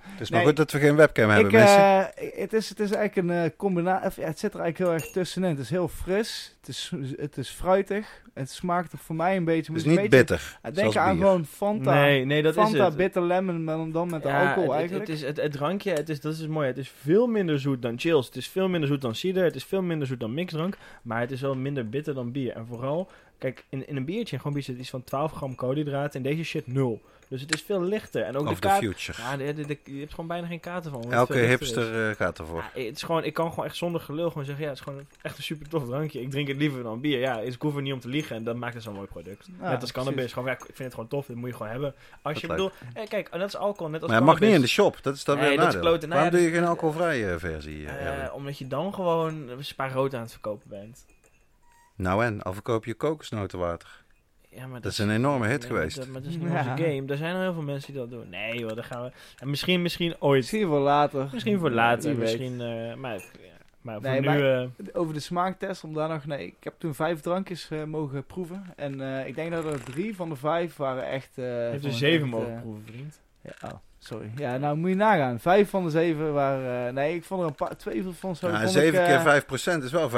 Het is maar goed dat we geen webcam hebben, Ik, mensen. eh, het, is, het is eigenlijk een combinatie. Ja, het zit er eigenlijk heel erg tussenin. Het is heel fris. Het is, het is fruitig. Het smaakt er voor mij een beetje. Het is een niet beetje- bitter. Denk aan bier. gewoon Fanta. Nee, nee, dat is Fanta het. bitter lemon, maar dan met de Ja, alcohol het- eigenlijk. Het, is, het, het drankje, het is, dat is mooi. Het is veel minder zoet dan chills. Het is veel minder zoet dan cider. Het is veel minder zoet dan mixdrank. Maar het is wel minder bitter dan bier. En vooral, kijk, in, in een biertje, gewoon bier zit iets van 12 gram koolhydraten. In deze shit nul. Dus het is veel lichter. En ook Of de kaart... future. Ja, de, de- de- je hebt gewoon bijna geen kaarten van. Elke is. hipster eh, gaat ervoor. Ja, het is gewoon, ik kan gewoon echt zonder gelul gewoon zeggen, ja, het is gewoon echt een super tof drankje. Ik drink het liever dan bier. Ja, ik hoef er niet om te liegen en dat maakt het zo'n mooi product. Ja, net als cannabis. precies. Gewoon, ja, ik vind het gewoon tof, dat moet je gewoon hebben. Als je bedoelt, eh, kijk, en dat is alcohol, net als Maar het mag niet in de shop. Dat is dan Nee, weer een dat is nadeel. kloten. Nou Waarom doe je geen alcoholvrije versie? eh, Eh, omdat je dan gewoon een spa rood aan het verkopen bent. nou en, al verkoop je kokosnotenwater. Ja, maar Dat is een enorme hit nee, geweest. Maar dat, maar dat is Ja. een onze game. Er zijn al heel veel mensen die dat doen. Nee joh, daar gaan we... En misschien, misschien ooit. Misschien voor later. Misschien voor later. Misschien, eh, maar, ja, maar voor Nee, nu... maar- eh, Over de smaaktest, om daar nog... Nee, ik heb toen vijf drankjes eh, mogen proeven. En eh, ik denk dat er drie van de vijf waren echt... eh je hebt er zeven echt, mogen proeven, vriend. Ja, oh, sorry. Ja, nou moet je nagaan. Vijf van de zeven waren... eh, nee, ik vond er een paar... Twee van zo... Ja, 7 ik, keer eh, 5% is wel 35%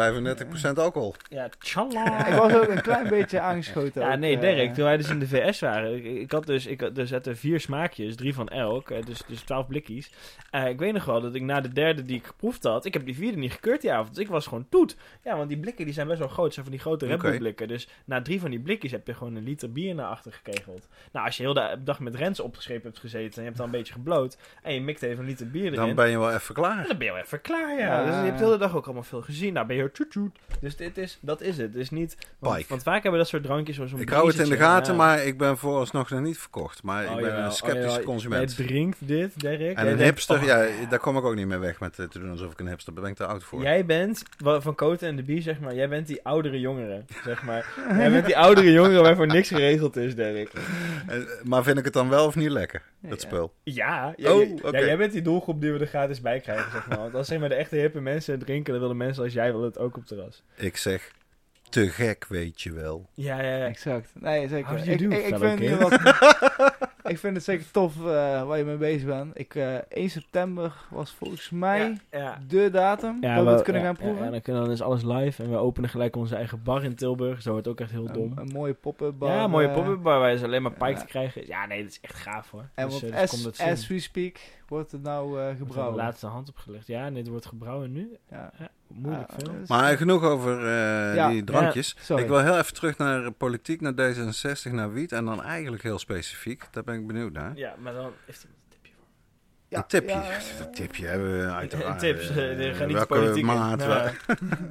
alcohol. Ja, tjalla. Ik was ook een klein beetje aangeschoten. Ja, ook, nee, eh, Dirk, toen wij dus in de VS waren, ik, ik had dus, ik had, er zaten vier smaakjes, drie van elk, eh, dus, dus twaalf blikjes. Eh, ik weet nog wel dat ik na de derde die ik geproefd had, ik heb die vierde niet gekeurd die avond, dus ik was gewoon toet. Ja, want die blikken die zijn best wel groot, zijn van die grote Red Bull blikken. Dus na drie van die blikjes heb je gewoon een liter bier naar achter gekegeld. Nou, als je heel de dag met Rens opgescheept hebt gezeten en je hebt dan beetje gebloot, en je mikt even een liter bier erin, Dan ben je wel even klaar. dan ben je wel even klaar, ja. Ja. Dus je hebt de hele dag ook allemaal veel gezien. Nou, ben je toet toet. Dus dit is, dat is het. Het is niet... Want, Pike. want vaak hebben we dat soort drankjes zoals een Ik hou het in de gaten, ja. maar ik ben vooralsnog nog niet verkocht. Maar Oh, ik ben jawel. een Oh, sceptische jawel. consument. Jij drinkt dit, Dirk. En Jij een hipster, oh, ja, daar kom ik ook niet mee weg met eh, te doen alsof ik een hipster ben. Ben ik te oud voor. Jij bent, van Cote en de Bie, zeg maar, jij bent die oudere jongere, zeg maar. jij bent die oudere jongere waarvoor niks geregeld is, Dirk. Eh, Maar vind ik het dan wel of niet lekker, Ja, dat ja. spul? Ja, jij, Oh, jij- oké. ja, jij bent die doelgroep die we er gratis bij krijgen, zeg maar. Want als zeg maar de echte hippe mensen drinken, dan willen mensen als jij wil het ook op terras. Ik zeg, te gek weet je wel. Ja, ja, ja. Exact. Nee, zeker. Ik, ik, ik, vind het wat- ik vind het zeker tof eh, waar je mee bezig bent. Ik, eh 1 september was volgens mij Ja, ja. de datum dat we het kunnen ja, gaan ja, proeven. en dan, kunnen, dan is alles live en we openen gelijk onze eigen bar in Tilburg. Zo wordt ook echt heel dom. Een, een mooie pop-up bar. ja, mooie eh, pop-up bar waar je alleen maar pike ja. te krijgen is. Ja, nee, dat is echt gaaf hoor. En dus, dus as, we speak wordt het nou eh Wordt er de gebrouwen. laatste hand opgelegd. Ja, nee, het wordt gebrouwen nu. Ja. Ja, moeilijk is- Maar genoeg over eh, Ja. die drankjes. Ik wil heel even terug naar politiek, naar D66, naar wiet. En dan eigenlijk heel specifiek. Daar ben ik benieuwd naar. Ja, maar dan heeft hij een tipje voor. Ja, een tipje. ja, een tipje hebben we uiteraard. Tips, gaan niet welke politiek in. maat, Ja.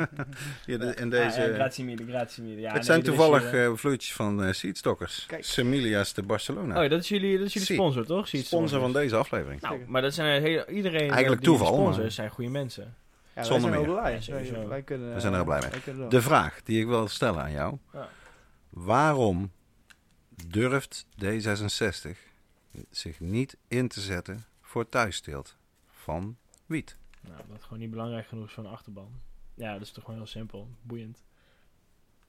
Hier, de- in deze... Ja, ja, grazie mille, grazie mille. Ja, het nee, zijn toevallig eh vloeitjes van eh Seedstockers. Kijk. Semilia's de Barcelona. Oh, dat is jullie, dat is jullie sponsor, toch? Sponsor van deze aflevering. Nou, maar dat zijn hele, iedereen Eigenlijk die toeval, sponsors maar- zijn goede mensen. Ja, wij Zonder zijn meer. ook blij. Ja, sowieso. Wij, wij kunnen, We zijn er blij mee. De vraag die ik wil stellen aan jou. Ja. Waarom durft D66 zich niet in te zetten voor thuissteelt van wiet? Nou, dat het gewoon niet belangrijk genoeg is voor een achterban. Ja, dat is toch gewoon heel simpel. Boeiend.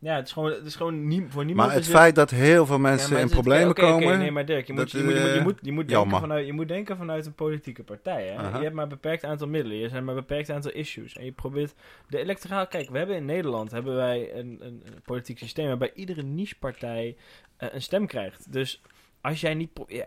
Ja, het is gewoon, het is gewoon voor niemand... Maar het feit dat heel veel mensen in problemen komen... nee, maar Dirk, je moet, je, moet, je, moet, je, eh, moet, je, moet denken jammer. vanuit, je moet denken vanuit een politieke partij. Hè? Je hebt maar een beperkt aantal middelen. Je hebt maar een beperkt aantal issues. En je probeert... De electoraal... Kijk, we hebben in Nederland hebben wij een, een, een politiek systeem... waarbij iedere nichepartij eh, een stem krijgt. Dus als jij niet... Ja,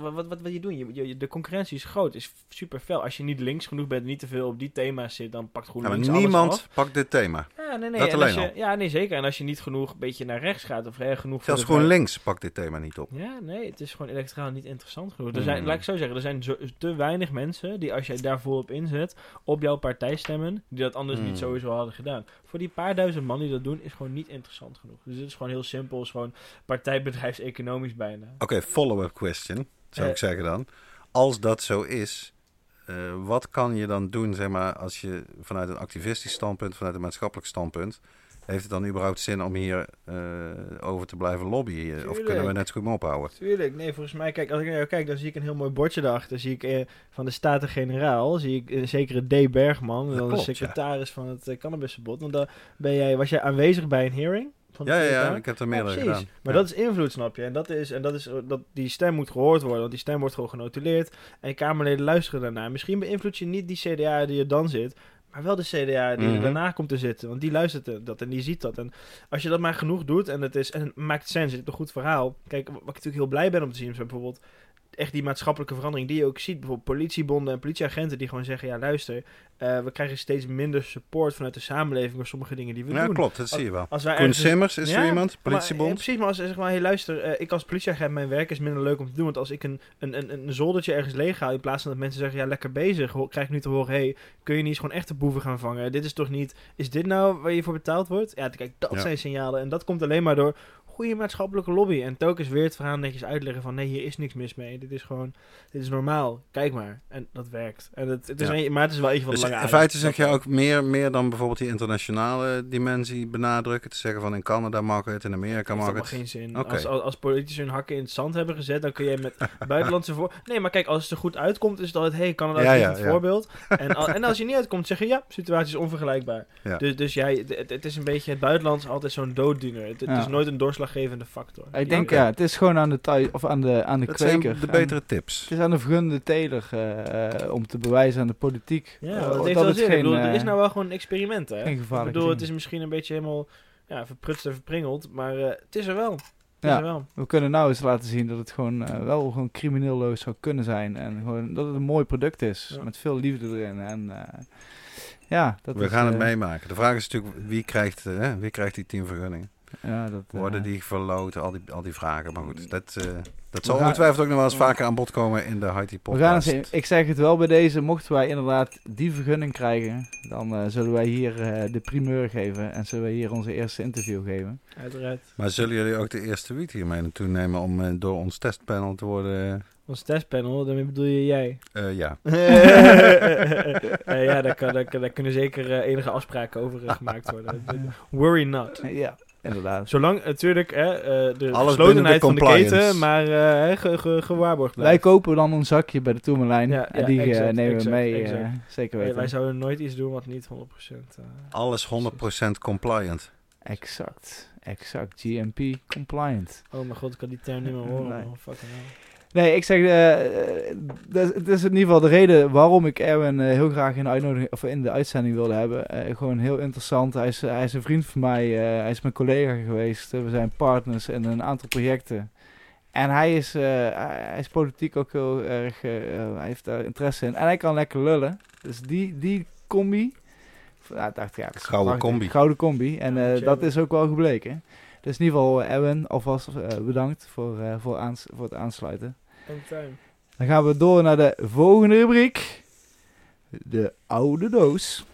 wat, wat, wat wil je doen? Je, je- de concurrentie is groot, is super fel. Als je niet links genoeg bent en niet te veel op die thema's zit, dan pakt Ja, GroenLinks maar alles niemand pakt dit thema. Ja, nee, nee. Dat en alleen je, ja, nee, zeker. En als je niet genoeg een beetje naar rechts gaat, of hè, genoeg... Zelfs de vrij- GroenLinks pakt dit thema niet op. Ja, nee, het is gewoon elektoraal niet interessant genoeg. Er zijn, Hmm. laat ik zo zeggen, er zijn zo, te weinig mensen die als jij daarvoor op inzet, op jouw partij stemmen, die dat anders Hmm. niet sowieso hadden gedaan. Voor die paar duizend man die dat doen, is gewoon niet interessant genoeg. Dus dit is gewoon heel simpel, is gewoon partijbedrijfseconomisch bijna. Oké, follow-up question, zou Eh. ik zeggen dan. Als dat zo is, eh, wat kan je dan doen, zeg maar, als je vanuit een activistisch standpunt, vanuit een maatschappelijk standpunt, heeft het dan überhaupt zin om hier eh, over te blijven lobbyen? Of kunnen we net zo goed maar ophouden? Tuurlijk, nee, volgens mij, kijk, als ik naar jou kijk, dan zie ik een heel mooi bordje daarachter. Zie ik eh, van de Staten-Generaal, zie ik eh, zekere D. Bergman, dan de ja. secretaris van het uh, cannabisverbod. Want dan ben jij, was jij aanwezig bij een hearing? Van Ja, ja, ik heb er meerdere precies. gedaan. Maar Ja. dat is invloed, snap je? En dat is, en dat is dat die stem moet gehoord worden, want die stem wordt gewoon genotuleerd. En Kamerleden luisteren daarnaar. Misschien beïnvloed je niet die CDA die er dan zit, maar wel de CDA die er daarna komt te zitten. Want die luistert dat en die ziet dat. En als je dat maar genoeg doet en het, is, en het maakt sens, het is een goed verhaal. Kijk, wat ik natuurlijk heel blij ben om te zien, is bijvoorbeeld echt die maatschappelijke verandering die je ook ziet. Bijvoorbeeld politiebonden en politieagenten die gewoon zeggen, ja luister, eh, we krijgen steeds minder support vanuit de samenleving voor sommige dingen die we Ja, doen. klopt, dat zie je wel. Als wij Koen Simmers, is Ja, er iemand? maar, Politiebond? ja, precies, maar als zeg maar, hey, luister, eh, ik als politieagent, mijn werk is minder leuk om te doen. Want als ik een, een, een, een zoldertje ergens leeg haal, in plaats van dat mensen zeggen, ja, lekker bezig, krijg ik nu te horen, hey, kun je niet eens gewoon echte boeven gaan vangen? Dit is toch niet, is dit nou waar je voor betaald wordt? Ja, kijk, dat Ja. zijn signalen. En dat komt alleen maar door goede maatschappelijke lobby. En telkens weer het verhaal netjes uitleggen van, nee, hier is niks mis mee. Dit is gewoon, dit is normaal. Kijk maar. En dat werkt. En het, het is Ja. een, maar het is wel van de Dus lange in feite zeg Dat je ook meer, meer dan bijvoorbeeld die internationale dimensie benadrukken. Te zeggen van in Canada mag het, in Amerika heeft mag het. geen zin. Als, als, als politici hun hakken in het zand hebben gezet, dan kun je met buitenlandse voor... Nee, maar kijk, als het er goed uitkomt, is het altijd... hey, Canada is Ja, niet ja, het voorbeeld. En, al- en als je niet uitkomt, zeggen ja, situatie is onvergelijkbaar. Ja. Dus, dus jij, het, het is een beetje... Het buitenland is altijd zo'n dooddoener. Het, is nooit een doorslaggevende factor. Ik denk, ja, het is gewoon aan de, thuis, of aan de, aan de Dat zijn kweker. de betere tips. Het is aan de vergunde teler eh, eh, om te bewijzen aan de politiek. Ja, eh, dat heeft dat wel zin. Ik bedoel, er is nou wel gewoon een experiment, hè? geen Ik bedoel, het is misschien een beetje helemaal... Ja, verprutst en verpringeld, maar eh, het is er wel. Ja. er wel. We kunnen nou eens laten zien dat het gewoon wel gewoon crimineelloos zou kunnen zijn. En gewoon dat het een mooi product is. Ja. Met veel liefde erin. En eh, ja, dat We is, gaan het meemaken. De vraag is natuurlijk wie krijgt, hè, wie krijgt die tien vergunningen? Ja, dat, eh, Worden die verloten? Al die, al die vragen. Maar goed, dat, eh, dat zal ongetwijfeld ook nog wel eens vaker aan bod komen in de Haiti We gaan eens, podcast. ik zeg het wel bij deze, mochten wij inderdaad die vergunning krijgen, dan eh, zullen wij hier eh, de primeur geven en zullen wij hier onze eerste interview geven. Uiteraard. Maar zullen jullie ook de eerste wiet hiermee naartoe nemen om eh, door ons testpanel te worden? Ons testpanel, daarmee bedoel je jij. eh, ja. Eh, ja, daar, kan, daar, kunnen zeker eh, enige afspraken over eh, gemaakt worden. Worry not. Ja, inderdaad. Zolang natuurlijk hè, eh, de Alles geslotenheid van de keten, maar eh, hè, ge- ge- gewaarborgd Wij blijft. kopen dan een zakje bij de Tourmalijn Ja, en ja, die eh, exact, nemen exact, we mee, eh, zeker Hey, weten. wij zouden nooit iets doen wat niet 100% eh Alles 100% compliant. Exact, exact, GMP compliant. Oh mijn god, ik kan die term niet meer horen. Nee. man. Fucking hell. Nee, ik zeg, eh, eh, dat, is- dat is in ieder geval de reden waarom ik Erwin eh, heel graag in de, uitnodiging, of in de uitzending wilde hebben. Eh, gewoon heel interessant. Hij is, hij is een vriend van mij, eh, hij is mijn collega geweest. Eh, we zijn partners in een aantal projecten. En hij is, eh, hij is politiek ook heel erg, eh, eh, hij heeft daar interesse in. En hij kan lekker lullen. Dus die, die combi, ja, ik dacht ja, Gouden combi. Gouden combi. En eh, dat is ook wel gebleken. Dus in ieder geval, eh, Erwin, alvast eh, bedankt voor, eh, voor, aans- voor het aansluiten. Dan gaan we door naar de volgende rubriek. De oude doos.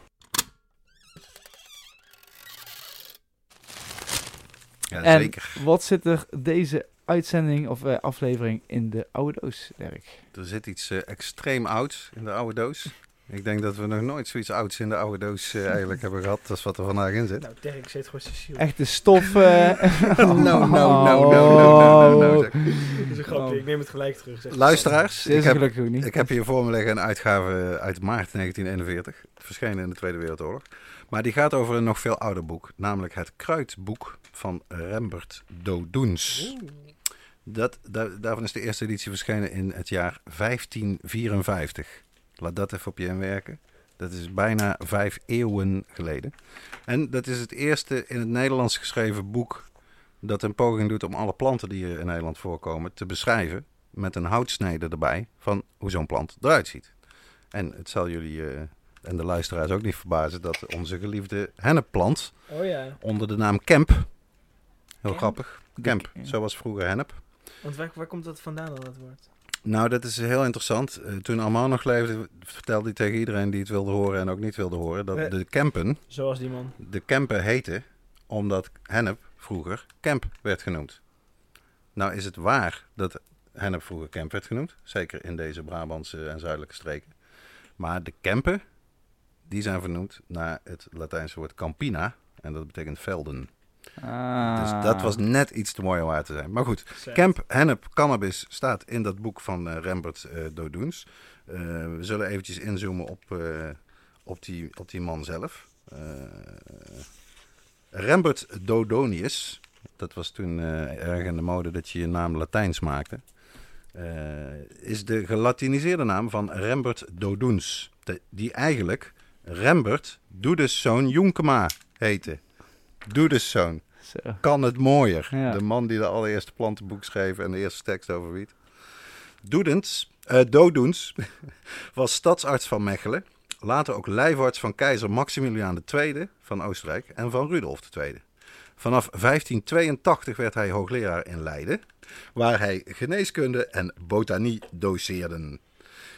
Ja, En- zeker. Wat zit er deze uitzending of eh, aflevering in de oude doos, Dirk? Er zit iets eh, extreem ouds in de oude doos. Ik denk dat we nog nooit zoiets ouds in de oude doos eh, eigenlijk hebben gehad. als wat er vandaag in zit. Nou, Dirk zit gewoon Cecile. Echte stof. eh No, no, no, no, no, no, no, no, zeg. Dat is een grapje, Oh. ik neem het gelijk terug. zeg. Luisteraars, Dit ik is heb, gelukkig niet. ik heb hier voor me liggen een uitgave uit maart 1941. Verschenen in de Tweede Wereldoorlog. Maar die gaat over een nog veel ouder boek. Namelijk het Kruidboek van Rembert Dodoens. Dat, da- daarvan is de eerste editie verschenen in het jaar 1554. Laat dat even op je inwerken. Dat is bijna vijf eeuwen geleden. En dat is het eerste in het Nederlands geschreven boek dat een poging doet om alle planten die hier in Nederland voorkomen te beschrijven met een houtsnede erbij van hoe zo'n plant eruit ziet. En het zal jullie eh, en de luisteraars ook niet verbazen dat onze geliefde hennepplant Oh ja. onder de naam Kemp, heel Kemp? grappig, Kemp, zoals vroeger hennep. Want waar, waar komt dat vandaan dan, dat woord? Nou, dat is heel interessant. Eh, toen Armand nog leefde, vertelde hij tegen iedereen die het wilde horen en ook niet wilde horen, dat Eh. de Kempen, Zoals die man. de Kempen heten omdat hennep vroeger Kemp werd genoemd. Nou is het waar dat hennep vroeger Kemp werd genoemd, zeker in deze Brabantse en zuidelijke streken. Maar de Kempen, die zijn vernoemd naar het Latijnse woord campina en dat betekent velden. Ah. Dus dat was net iets te mooi om waar te zijn. Maar goed. Camp Hennep Cannabis staat in dat boek van eh, Rembert eh Dodoens. Eh, we zullen eventjes inzoomen op, eh, op, die, op die man zelf. Eh, Rembert Dodonius, dat was toen eh, erg in de mode dat je je naam Latijns maakte, eh, is de gelatiniseerde naam van Rembert Dodoens. Die eigenlijk Rembert Doedeszoon Jonkema heette. Doedeszoon Zo. kan het mooier. Ja. De man die de allereerste plantenboek schreef en de eerste tekst over wiet. Doedens, eh, Dodoens was stadsarts van Mechelen. Later ook lijfarts van keizer Maximiliaan II van Oostenrijk en van Rudolf II. Vanaf 1582 werd hij hoogleraar in Leiden, waar hij geneeskunde en botanie doseerde.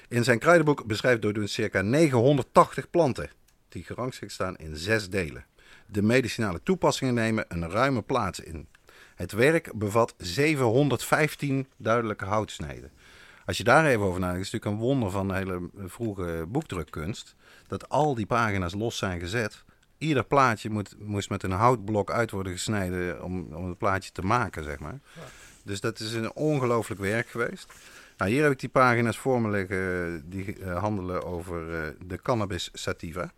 In zijn kruidenboek beschrijft Dodoens circa 980 planten, die gerangschikt staan in zes delen. De medicinale toepassingen nemen een ruime plaats in. Het werk bevat 715 duidelijke houtsneden. Als je daar even over nadenkt, is het natuurlijk een wonder van de hele vroege boekdrukkunst. Dat al die pagina's los zijn gezet. Ieder plaatje moet, moest met een houtblok uit worden gesneden om, om het plaatje te maken, zeg maar. Dus dat is een ongelooflijk werk geweest. Nou, hier heb ik die pagina's voor me liggen die eh, handelen over eh, de cannabis sativa.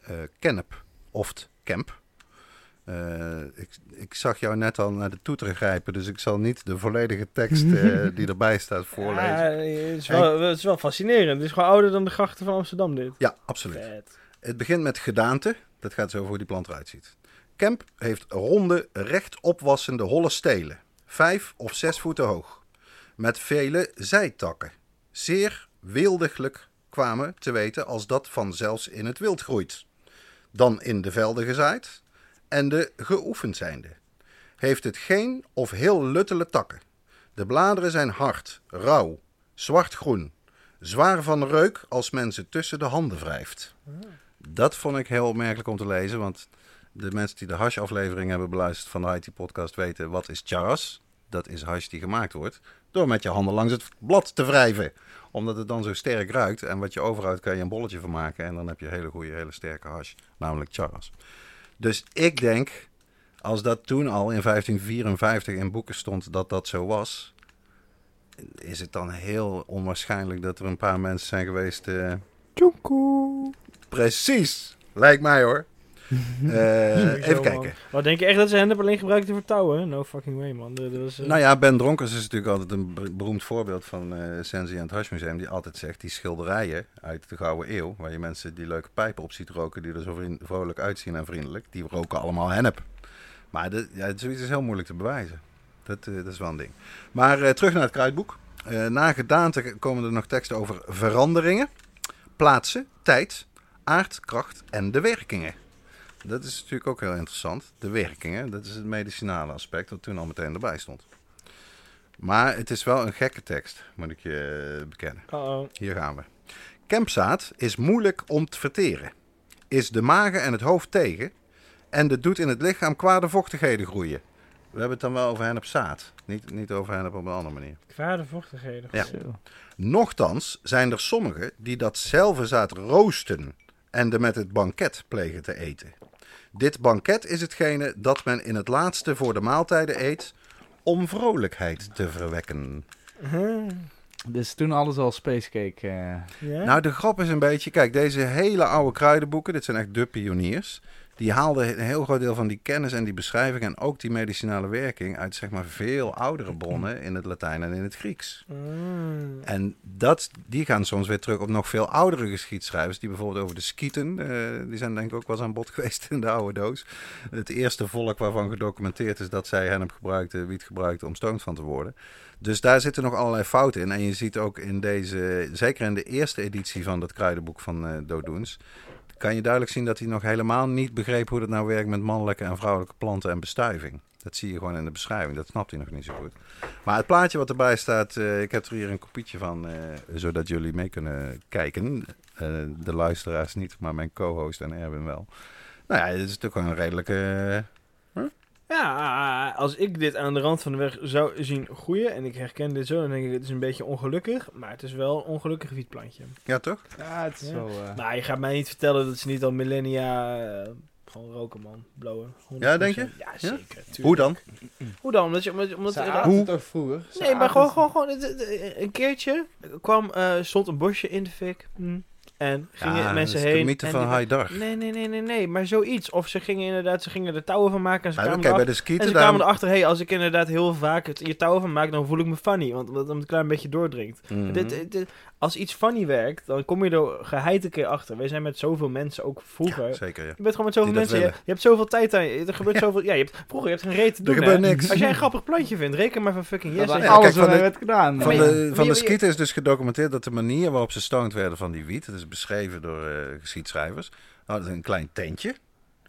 eh Kennep, oft Kemp. Eh, ik, ik zag jou net al naar de toeter grijpen, dus ik zal niet de volledige tekst eh, die erbij staat voorlezen. Ja, het, is wel, het is wel fascinerend. Het is gewoon ouder dan de grachten van Amsterdam, dit. Ja, absoluut. Vet. Het begint met gedaante. Dat gaat zo over hoe die plant eruit ziet. Kemp heeft ronde, recht opwassende holle stelen. Vijf of zes voeten hoog. Met vele zijtakken. Zeer weeldiglijk kwamen te weten als dat van zelfs in het wild groeit. Dan in de velden gezaaid en de geoefend zijnde. Heeft het geen of heel luttele takken. De bladeren zijn hard, rauw, zwartgroen. Zwaar van reuk als men ze tussen de handen wrijft. Dat vond ik heel opmerkelijk om te lezen, want de mensen die de hash-aflevering hebben beluisterd van de IT-podcast weten wat is charas. Dat is hash die gemaakt wordt door met je handen langs het blad te wrijven. Omdat het dan zo sterk ruikt en wat je overhoudt kan je een bolletje van maken en dan heb je hele goede, hele sterke hash, namelijk charas. Dus ik denk, als dat toen al in 1554 in boeken stond dat dat zo was, is het dan heel onwaarschijnlijk dat er een paar mensen zijn geweest... eh, Precies. Lijkt mij hoor. Eh, even man. kijken. Wat denk je echt dat ze hennep alleen gebruikten voor touwen? No fucking way, man. Dat, was, eh, Nou ja, Ben Dronkers is natuurlijk altijd een be- beroemd voorbeeld van eh Sensi en het Hashmuseum. Die altijd zegt, die schilderijen uit de Gouden Eeuw, waar je mensen die leuke pijpen op ziet roken, die er zo vrolijk uitzien en vriendelijk, die roken allemaal hennep. Maar de, ja, zoiets is heel moeilijk te bewijzen. Dat, dat is wel een ding. Maar terug naar het kruidboek. Eh, na gedaante komen er nog teksten over veranderingen, plaatsen, tijd, aard, kracht en de werkingen. Dat is natuurlijk ook heel interessant. De werkingen, dat is het medicinale aspect dat toen al meteen erbij stond. Maar het is wel een gekke tekst, moet ik je bekennen. Hier gaan we. Kempzaad is moeilijk om te verteren. Is de magen en het hoofd tegen. En het doet in het lichaam kwade vochtigheden groeien. We hebben het dan wel over hennepzaad. Niet, niet over hennep op een andere manier. Kwade vochtigheden. Ja. Zo. Nochtans zijn er sommigen die datzelfde zaad roosten en de met het banket plegen te eten. Dit banket is hetgene dat men in het laatste voor de maaltijden eet om vrolijkheid te verwekken. Uh-huh. Dus toen alles al spacecake. eh? Nou, de grap is een beetje, kijk, deze hele oude kruidenboeken, dit zijn echt de pioniers. Die haalde een heel groot deel van die kennis en die beschrijving en ook die medicinale werking uit zeg maar veel oudere bronnen in het Latijn en in het Grieks. Mm. En dat, die gaan soms weer terug op nog veel oudere geschiedschrijvers. Die bijvoorbeeld over de Skieten, eh, die zijn denk ik ook wel eens aan bod geweest in de oude doos. Het eerste volk waarvan gedocumenteerd is dat zij hennep gebruikten, wiet gebruikten om stoned van te worden. Dus daar zitten nog allerlei fouten in. En je ziet ook in deze, zeker in de eerste editie van dat kruidenboek van eh Dodoens, kan je duidelijk zien dat hij nog helemaal niet begreep hoe het nou werkt met mannelijke en vrouwelijke planten en bestuiving. Dat zie je gewoon in de beschrijving. Dat snapt hij nog niet zo goed. Maar het plaatje wat erbij staat, eh, ik heb er hier een kopietje van, eh, zodat jullie mee kunnen kijken. Eh, de luisteraars niet, maar mijn co-host en Erwin wel. Nou ja, het is natuurlijk gewoon een redelijke... Ja, als ik dit aan de rand van de weg zou zien groeien en ik herken dit zo, dan denk ik het is een beetje ongelukkig, maar het is wel een ongelukkig wietplantje. ja, toch? Ja, het is Ja. wel... eh, Maar je gaat mij niet vertellen dat ze niet al millennia eh, gewoon roken, man. Blowen. 100%. Ja, denk je? Ja, zeker. Hoe dan? Hoe dan? Omdat je, omdat, omdat Hoe? toch vroeger? Ze Nee, maar gewoon, gewoon, gewoon een keertje kwam, eh, stond een bosje in de fik. hm, En gingen Ja, mensen dat is heen. de mythe en van die- Haidar. Nee, nee, nee, nee, nee. Maar zoiets. Of ze gingen inderdaad, ze gingen er touwen van maken en ze kwamen bij erachter. de En ze kwamen erachter, hey, als ik inderdaad heel vaak het hier touwen van maak, dan voel ik me funny. Want omdat het een klein beetje doordringt. Mhm. Dit, dit- dit- als iets funny werkt, dan kom je er geheid een keer achter. Wij zijn met zoveel mensen, ook vroeger. Zeker, ja. Je bent gewoon met zoveel Die mensen. Je, je hebt zoveel tijd aan je. Er gebeurt zoveel. Ja, je hebt, vroeger je hebt geen reet te Er doen. gebeurt hè. niks. Als jij een grappig plantje vindt, reken maar van fucking yes. Je- Ja, alles kijk, van wat de- werd gedaan. Van de, je- van de je- skieten is dus gedocumenteerd dat de manier waarop ze stoned werden van die wiet, dat is beschreven door eh geschiedschrijvers, hadden ze een klein tentje.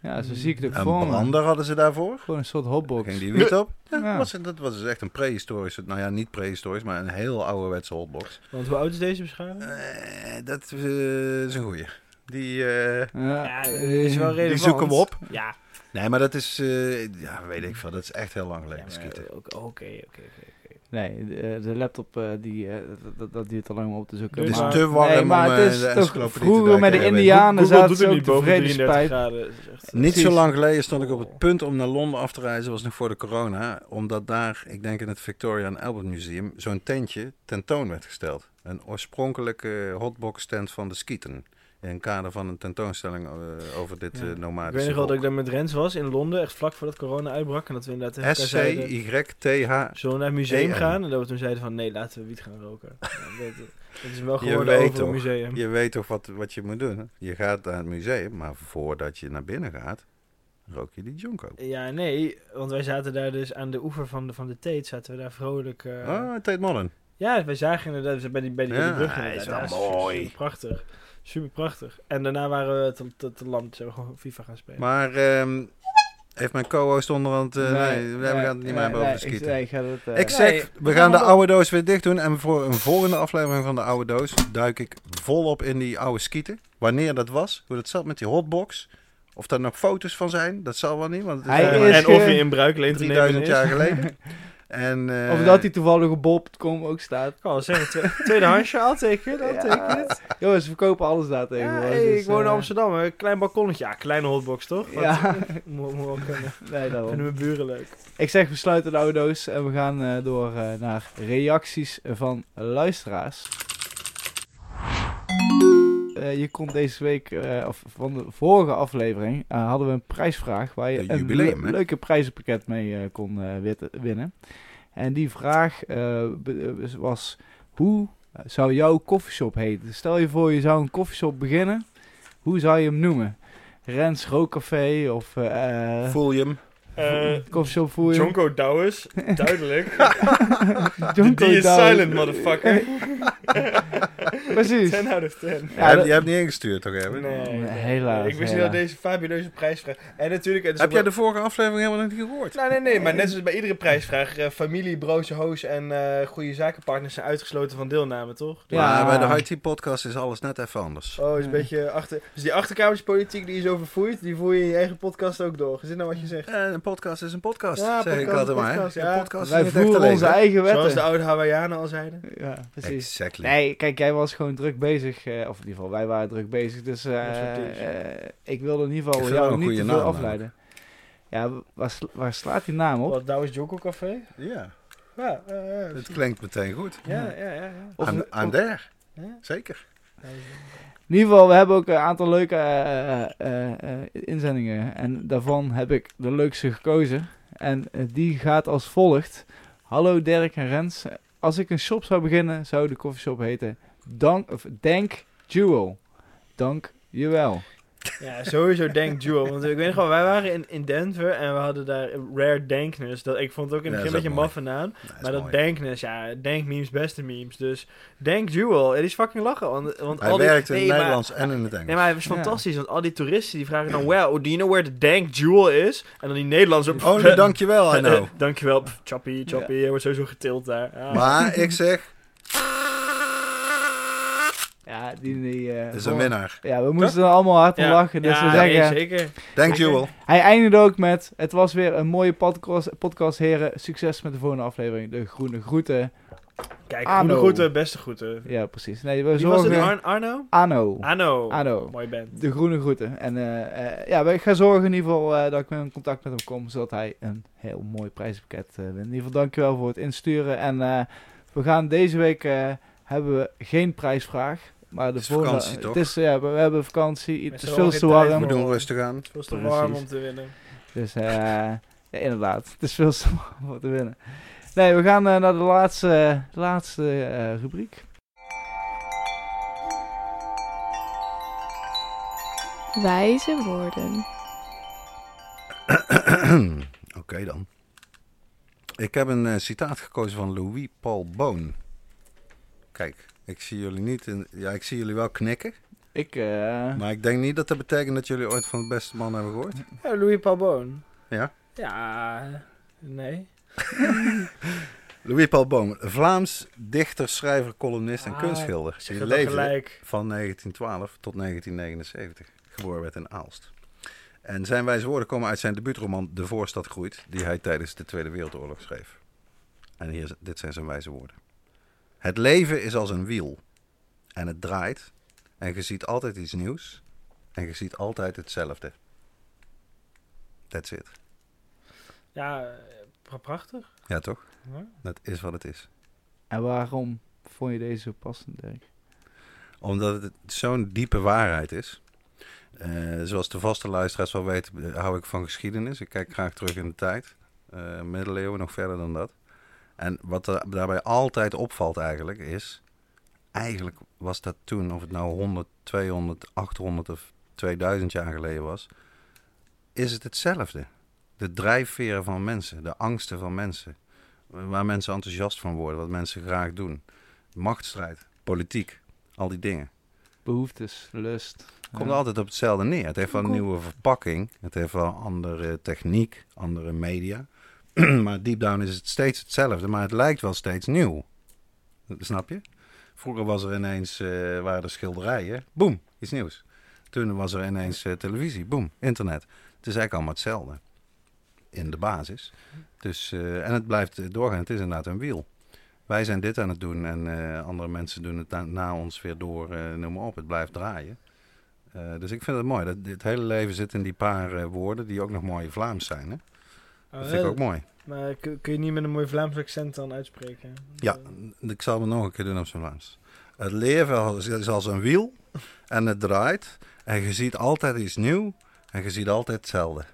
Ja, zo zie ik het ook Een voor me. brander hadden ze daarvoor. Gewoon een soort hotbox. ging die wiet op. Ja, Ja. Was, dat was dus echt een prehistorische, nou ja, niet prehistorisch, maar een heel ouderwetse hotbox. Want hoe oud is deze beschrijving? Eh, dat eh, is een goeie. Die, eh, Ja, is wel relevant. die zoeken we op. Ja. Nee, maar dat is, eh, ja, weet ik veel, dat is echt heel lang geleden, Ja. Oké, oké, oké. Nee, de, eh, de laptop eh, die, eh, dat- duurt te lang om op te zoeken. Het is maar, te warm nee, maar om, het is te vroeger met de. Indianen zaten ze ook niet boven tevreden 33 spijt. echt- Niet zo lang geleden stond ik op het punt om naar Londen af te reizen, was nog voor de corona, omdat daar, ik denk in het Victoria and Albert Museum, zo'n tentje tentoon werd gesteld. Een oorspronkelijke hotbox tent van de Skieten. In het kader van een tentoonstelling eh, over dit Ja. eh Ik nomadische weet nog wel dat ik daar met Rens was in Londen, echt vlak voordat corona uitbrak. En dat we inderdaad tegen elkaar zeiden, S-C-Y-T-H. zullen we naar het museum EN. gaan? En dat we toen zeiden van, nee, laten we wiet gaan roken. Ja, dat, is wel geworden over een toch, museum. Je weet toch wat, wat je moet doen? Je gaat naar het museum, maar voordat je naar binnen gaat, rook je die jonko. Ja, nee, want wij zaten daar dus aan de oever van de, van de Teet, zaten we daar vrolijk... eh, Oh, Tate Modern. Ja, wij zagen inderdaad bij die, bij die, bij die Ja, brug hij is wel Ja, mooi. Prachtig. Super prachtig. En daarna waren we te, te, te lam, zijn we gewoon FIFA gaan spelen. Maar ehm, heeft mijn co-host onderhand... eh, nee, we gaan het niet meer hebben over de ik- skieten. nee, ik ga het, eh, Ik zeg, Nee, we gaan de oude doos weer dicht doen. En voor een volgende aflevering van de oude doos duik ik volop in die oude skieten. Wanneer dat was, hoe dat zat met die hotbox. Of daar nog foto's van zijn, dat zal wel niet. Want het is Hij maar is en of je in bruikleen te nemen 3000 is. jaar geleden. En, eh, Of dat hij toevallig op bol.com ook staat. Ik kan wel zeggen, twe- tweedehandsje, I'll take it, I'll Ja. take it. Jongens, ze verkopen alles daar Ja, tegenwoordig. hey, dus, ik woon in eh, Amsterdam, een klein balkonnetje. Ja, kleine hotbox toch? Wat- Ja. moet, moet wel kunnen. Nee, daarom. Vinden mijn buren leuk. Ik zeg, we sluiten de oude doos en we gaan eh, door eh, naar reacties van luisteraars. Eh, je kon deze week, eh, of van de vorige aflevering, eh, hadden we een prijsvraag waar je een jubileum, le- hè? leuke prijzenpakket mee kon winnen. En die vraag was, hoe zou jouw koffieshop heten? Stel je voor, je zou een koffieshop beginnen. Hoe zou je hem noemen? Rens Rookcafé of eh Eh koffieshop voel je? Jonko Douwes, duidelijk. Jonko Die is silent, motherfucker. Precies. 10 out of 10. Ja, je, hebt, dat- je hebt niet ingestuurd toch even? Nee, nee, Helaas, Ik wist niet dat deze fabuleuze prijsvraag... En natuurlijk... Het is Heb jij wel- de vorige aflevering helemaal nog niet gehoord? Nee, nee, nee. Maar net zoals bij iedere prijsvraag... eh, familie, broze, hoos en eh, goede zakenpartners zijn uitgesloten van deelname, toch? Ja. Bij de IT-podcast is alles net even anders. Oh, is een beetje achter... Dus die achterkamerspolitiek die je zo vervoert... die voer je in je eigen podcast ook door. Is dit nou wat je zegt? Eh, een podcast is een podcast, Ja, zeg ik podcast altijd is maar. podcast, ja. podcast is Wij voeren onze lezen. eigen wetten. Zoals de oude Hawaiianen al zeiden. Ja, precies. Exactly. Nee, kijk, jij was gewoon druk bezig. eh, of in ieder geval, wij waren druk bezig. Dus eh, is eh, ik wilde in ieder Ik geval jou niet te veel afleiden. Ja, waar, waar slaat die naam op? Wat, Douwes Joko Café? Ja, Ja, het klinkt meteen goed. Ja, ja, ja. ja. Of, I'm, there. Ja? Zeker. In ieder geval, we hebben ook een aantal leuke eh, eh, eh, inzendingen. En daarvan heb ik de leukste gekozen. En die gaat als volgt. Hallo Dirk en Rens. Als ik een shop zou beginnen, zou de koffieshop heten Dank, of Dank Jewel. Dank jewel. Ja, sowieso Dank Jewel. Want ik weet nog wel, wij waren in, in Denver en we hadden daar Rare Dankness. Dat, ik vond het ook in het Ja, begin een beetje maffe naam. Maar dat mooi. Dankness, ja, Dank memes, beste memes. Dus Dank Jewel, het is fucking lachen. Want, want Hij al die, werkt in nee, het maar- Nederlands en in het Engels. Nee, maar het was Ja. fantastisch, want al die toeristen die vragen dan, well, do you know where the Dank Jewel is? En dan die Nederlanders op... Oh, nee, dankjewel, I know. Dankjewel, Chappie, Chappie, hij wordt sowieso getild daar. Ja. Maar ik zeg, Ja, die... die eh, is een winnaar. Ja, we moesten er allemaal hard om Ja, lachen. Dus ja, we nee, zeggen... zeker. Thank you all. Hij eindigde ook met: Het was weer een mooie podcast, podcast heren. Succes met de volgende aflevering. De groene groeten. Kijk, Arno. goede groeten, beste groeten. Ja, precies. Nee, we Wie was het? Arno? Arno. Arno. Arno. Mooi band. De groene groeten. En eh, eh, ja, ik ga zorgen in ieder geval dat ik in contact met hem kom. Zodat hij een heel mooi prijzenpakket eh wint. In ieder geval dankjewel voor het insturen. En eh, we gaan deze week eh, hebben we geen prijsvraag. Maar de Het is volgende, vakantie, toch? Het is, ja, we, we hebben vakantie. Het is veel te tijd warm. We doen rustig aan. Het was te Precies. warm om te winnen. Dus eh, ja, inderdaad, het is veel te warm om te winnen. Nee, we gaan eh, naar de laatste, de laatste eh, rubriek. Wijze woorden. Oké dan. Ik heb een eh, citaat gekozen van Louis Paul Boon. Kijk, ik zie jullie niet in, ja, ik zie jullie wel knikken, Ik, eh, maar ik denk niet dat dat betekent dat jullie ooit van de beste man hebben gehoord. Ja, Louis Palboon. Ja? Ja, nee. Louis Paul Boon, Vlaams dichter, schrijver, columnist en Ah, kunstschilder. Die leefde gelijk. van 1912 tot 1979. Geboren werd in Aalst. En zijn wijze woorden komen uit zijn debuutroman De Voorstad Groeit, die hij tijdens de Tweede Wereldoorlog schreef. En hier, dit zijn zijn wijze woorden. Het leven is als een wiel. En het draait. En je ziet altijd iets nieuws. En je ziet altijd hetzelfde. That's it. Ja, pra- prachtig. Ja, toch? Ja. Dat is wat het is. en waarom vond je deze zo passend, Dirk? Omdat het zo'n diepe waarheid is. Eh, zoals de vaste luisteraars wel weten, eh, hou ik van geschiedenis. Ik kijk graag terug in de tijd. Eh, middeleeuwen, nog verder dan dat. En wat er daarbij altijd opvalt eigenlijk is... Eigenlijk was dat toen, of het nou 100, 200, 800 of 2000 jaar geleden was... Is het hetzelfde. De drijfveren van mensen, de angsten van mensen. Waar mensen enthousiast van worden, wat mensen graag doen. Machtsstrijd, politiek, al die dingen. Behoeftes, lust. Komt Ja. altijd op hetzelfde neer. Het heeft wel een nieuwe verpakking. Het heeft wel andere techniek, andere media. maar deep down is het steeds hetzelfde. Maar het lijkt wel steeds nieuw. Snap je? Vroeger was er ineens, eh, waren er schilderijen. Boom, iets nieuws. Toen was er ineens eh, televisie. Boom, internet. Het is eigenlijk allemaal hetzelfde. In de basis. Dus, eh, en het blijft doorgaan. Het is inderdaad een wiel. Wij zijn dit aan het doen en andere mensen doen het na, ons weer door. noem maar op, het blijft draaien. Dus ik vind het mooi. Dat dit hele leven zit in die paar woorden die ook nog mooi Vlaams zijn. Hè? Dat vind ik ook mooi. Maar kun, je niet met een mooi Vlaams accent dan uitspreken? Ja, ik zal het nog een keer doen op zijn Vlaams. Het leven is als een wiel en het draait. En je ziet altijd iets nieuws en je ziet altijd hetzelfde.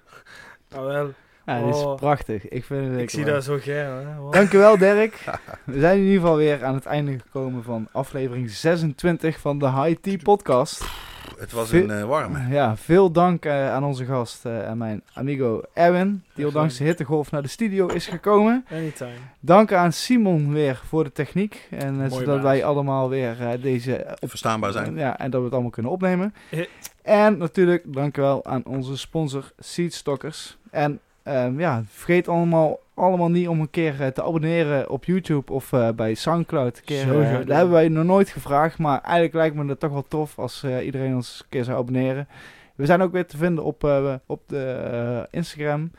Oh, wel. Ja, dit is Oh. prachtig. Ik vind het Ik zie dat zo. Wow. Dankjewel, Dirk. We zijn in ieder geval weer aan het einde gekomen van aflevering 26 van de High Tea Podcast. Het was Veel- een eh, warme. Ja, veel dank eh, aan onze gast eh, en mijn amigo Erwin, die ondanks de hittegolf naar de studio is gekomen. Anytime. Dank aan Simon weer voor de techniek. En zodat baas. wij allemaal weer deze Verstaanbaar zijn. Ja, en dat we het allemaal kunnen opnemen. En natuurlijk dankjewel aan onze sponsor Seedstockers. En ehm, ja, vergeet allemaal, allemaal niet om een keer eh, te abonneren op YouTube of eh, bij Soundcloud. Een keer, eh, dat hebben wij nog nooit gevraagd, maar eigenlijk lijkt me dat toch wel tof als eh, iedereen ons een keer zou abonneren. We zijn ook weer te vinden op, eh, op de Instagram,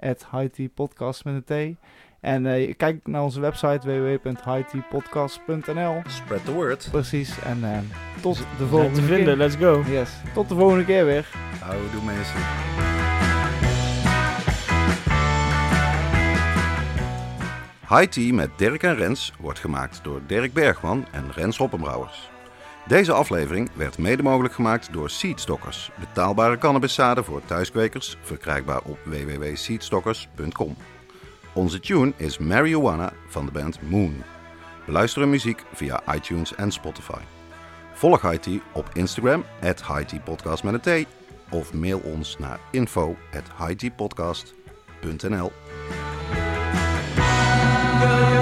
at Podcast met een T. En eh, kijk naar onze website www.hightpodcast.nl. Spread the word. Precies, en eh, tot de We zijn volgende te keer. vinden, let's go. Yes. Tot de volgende keer weer. Houdoe mensen. High met Dirk en Rens wordt gemaakt door Dirk Bergman en Rens Hoppenbrouwers. Deze aflevering werd mede mogelijk gemaakt door Seedstockers. Betaalbare cannabiszaden voor thuiskwekers, verkrijgbaar op www.seedstockers.com. Onze tune is Marijuana van de band Moon. Beluister muziek via iTunes en Spotify. Volg HIT op Instagram, at Podcast met een T. Of mail ons naar info at go.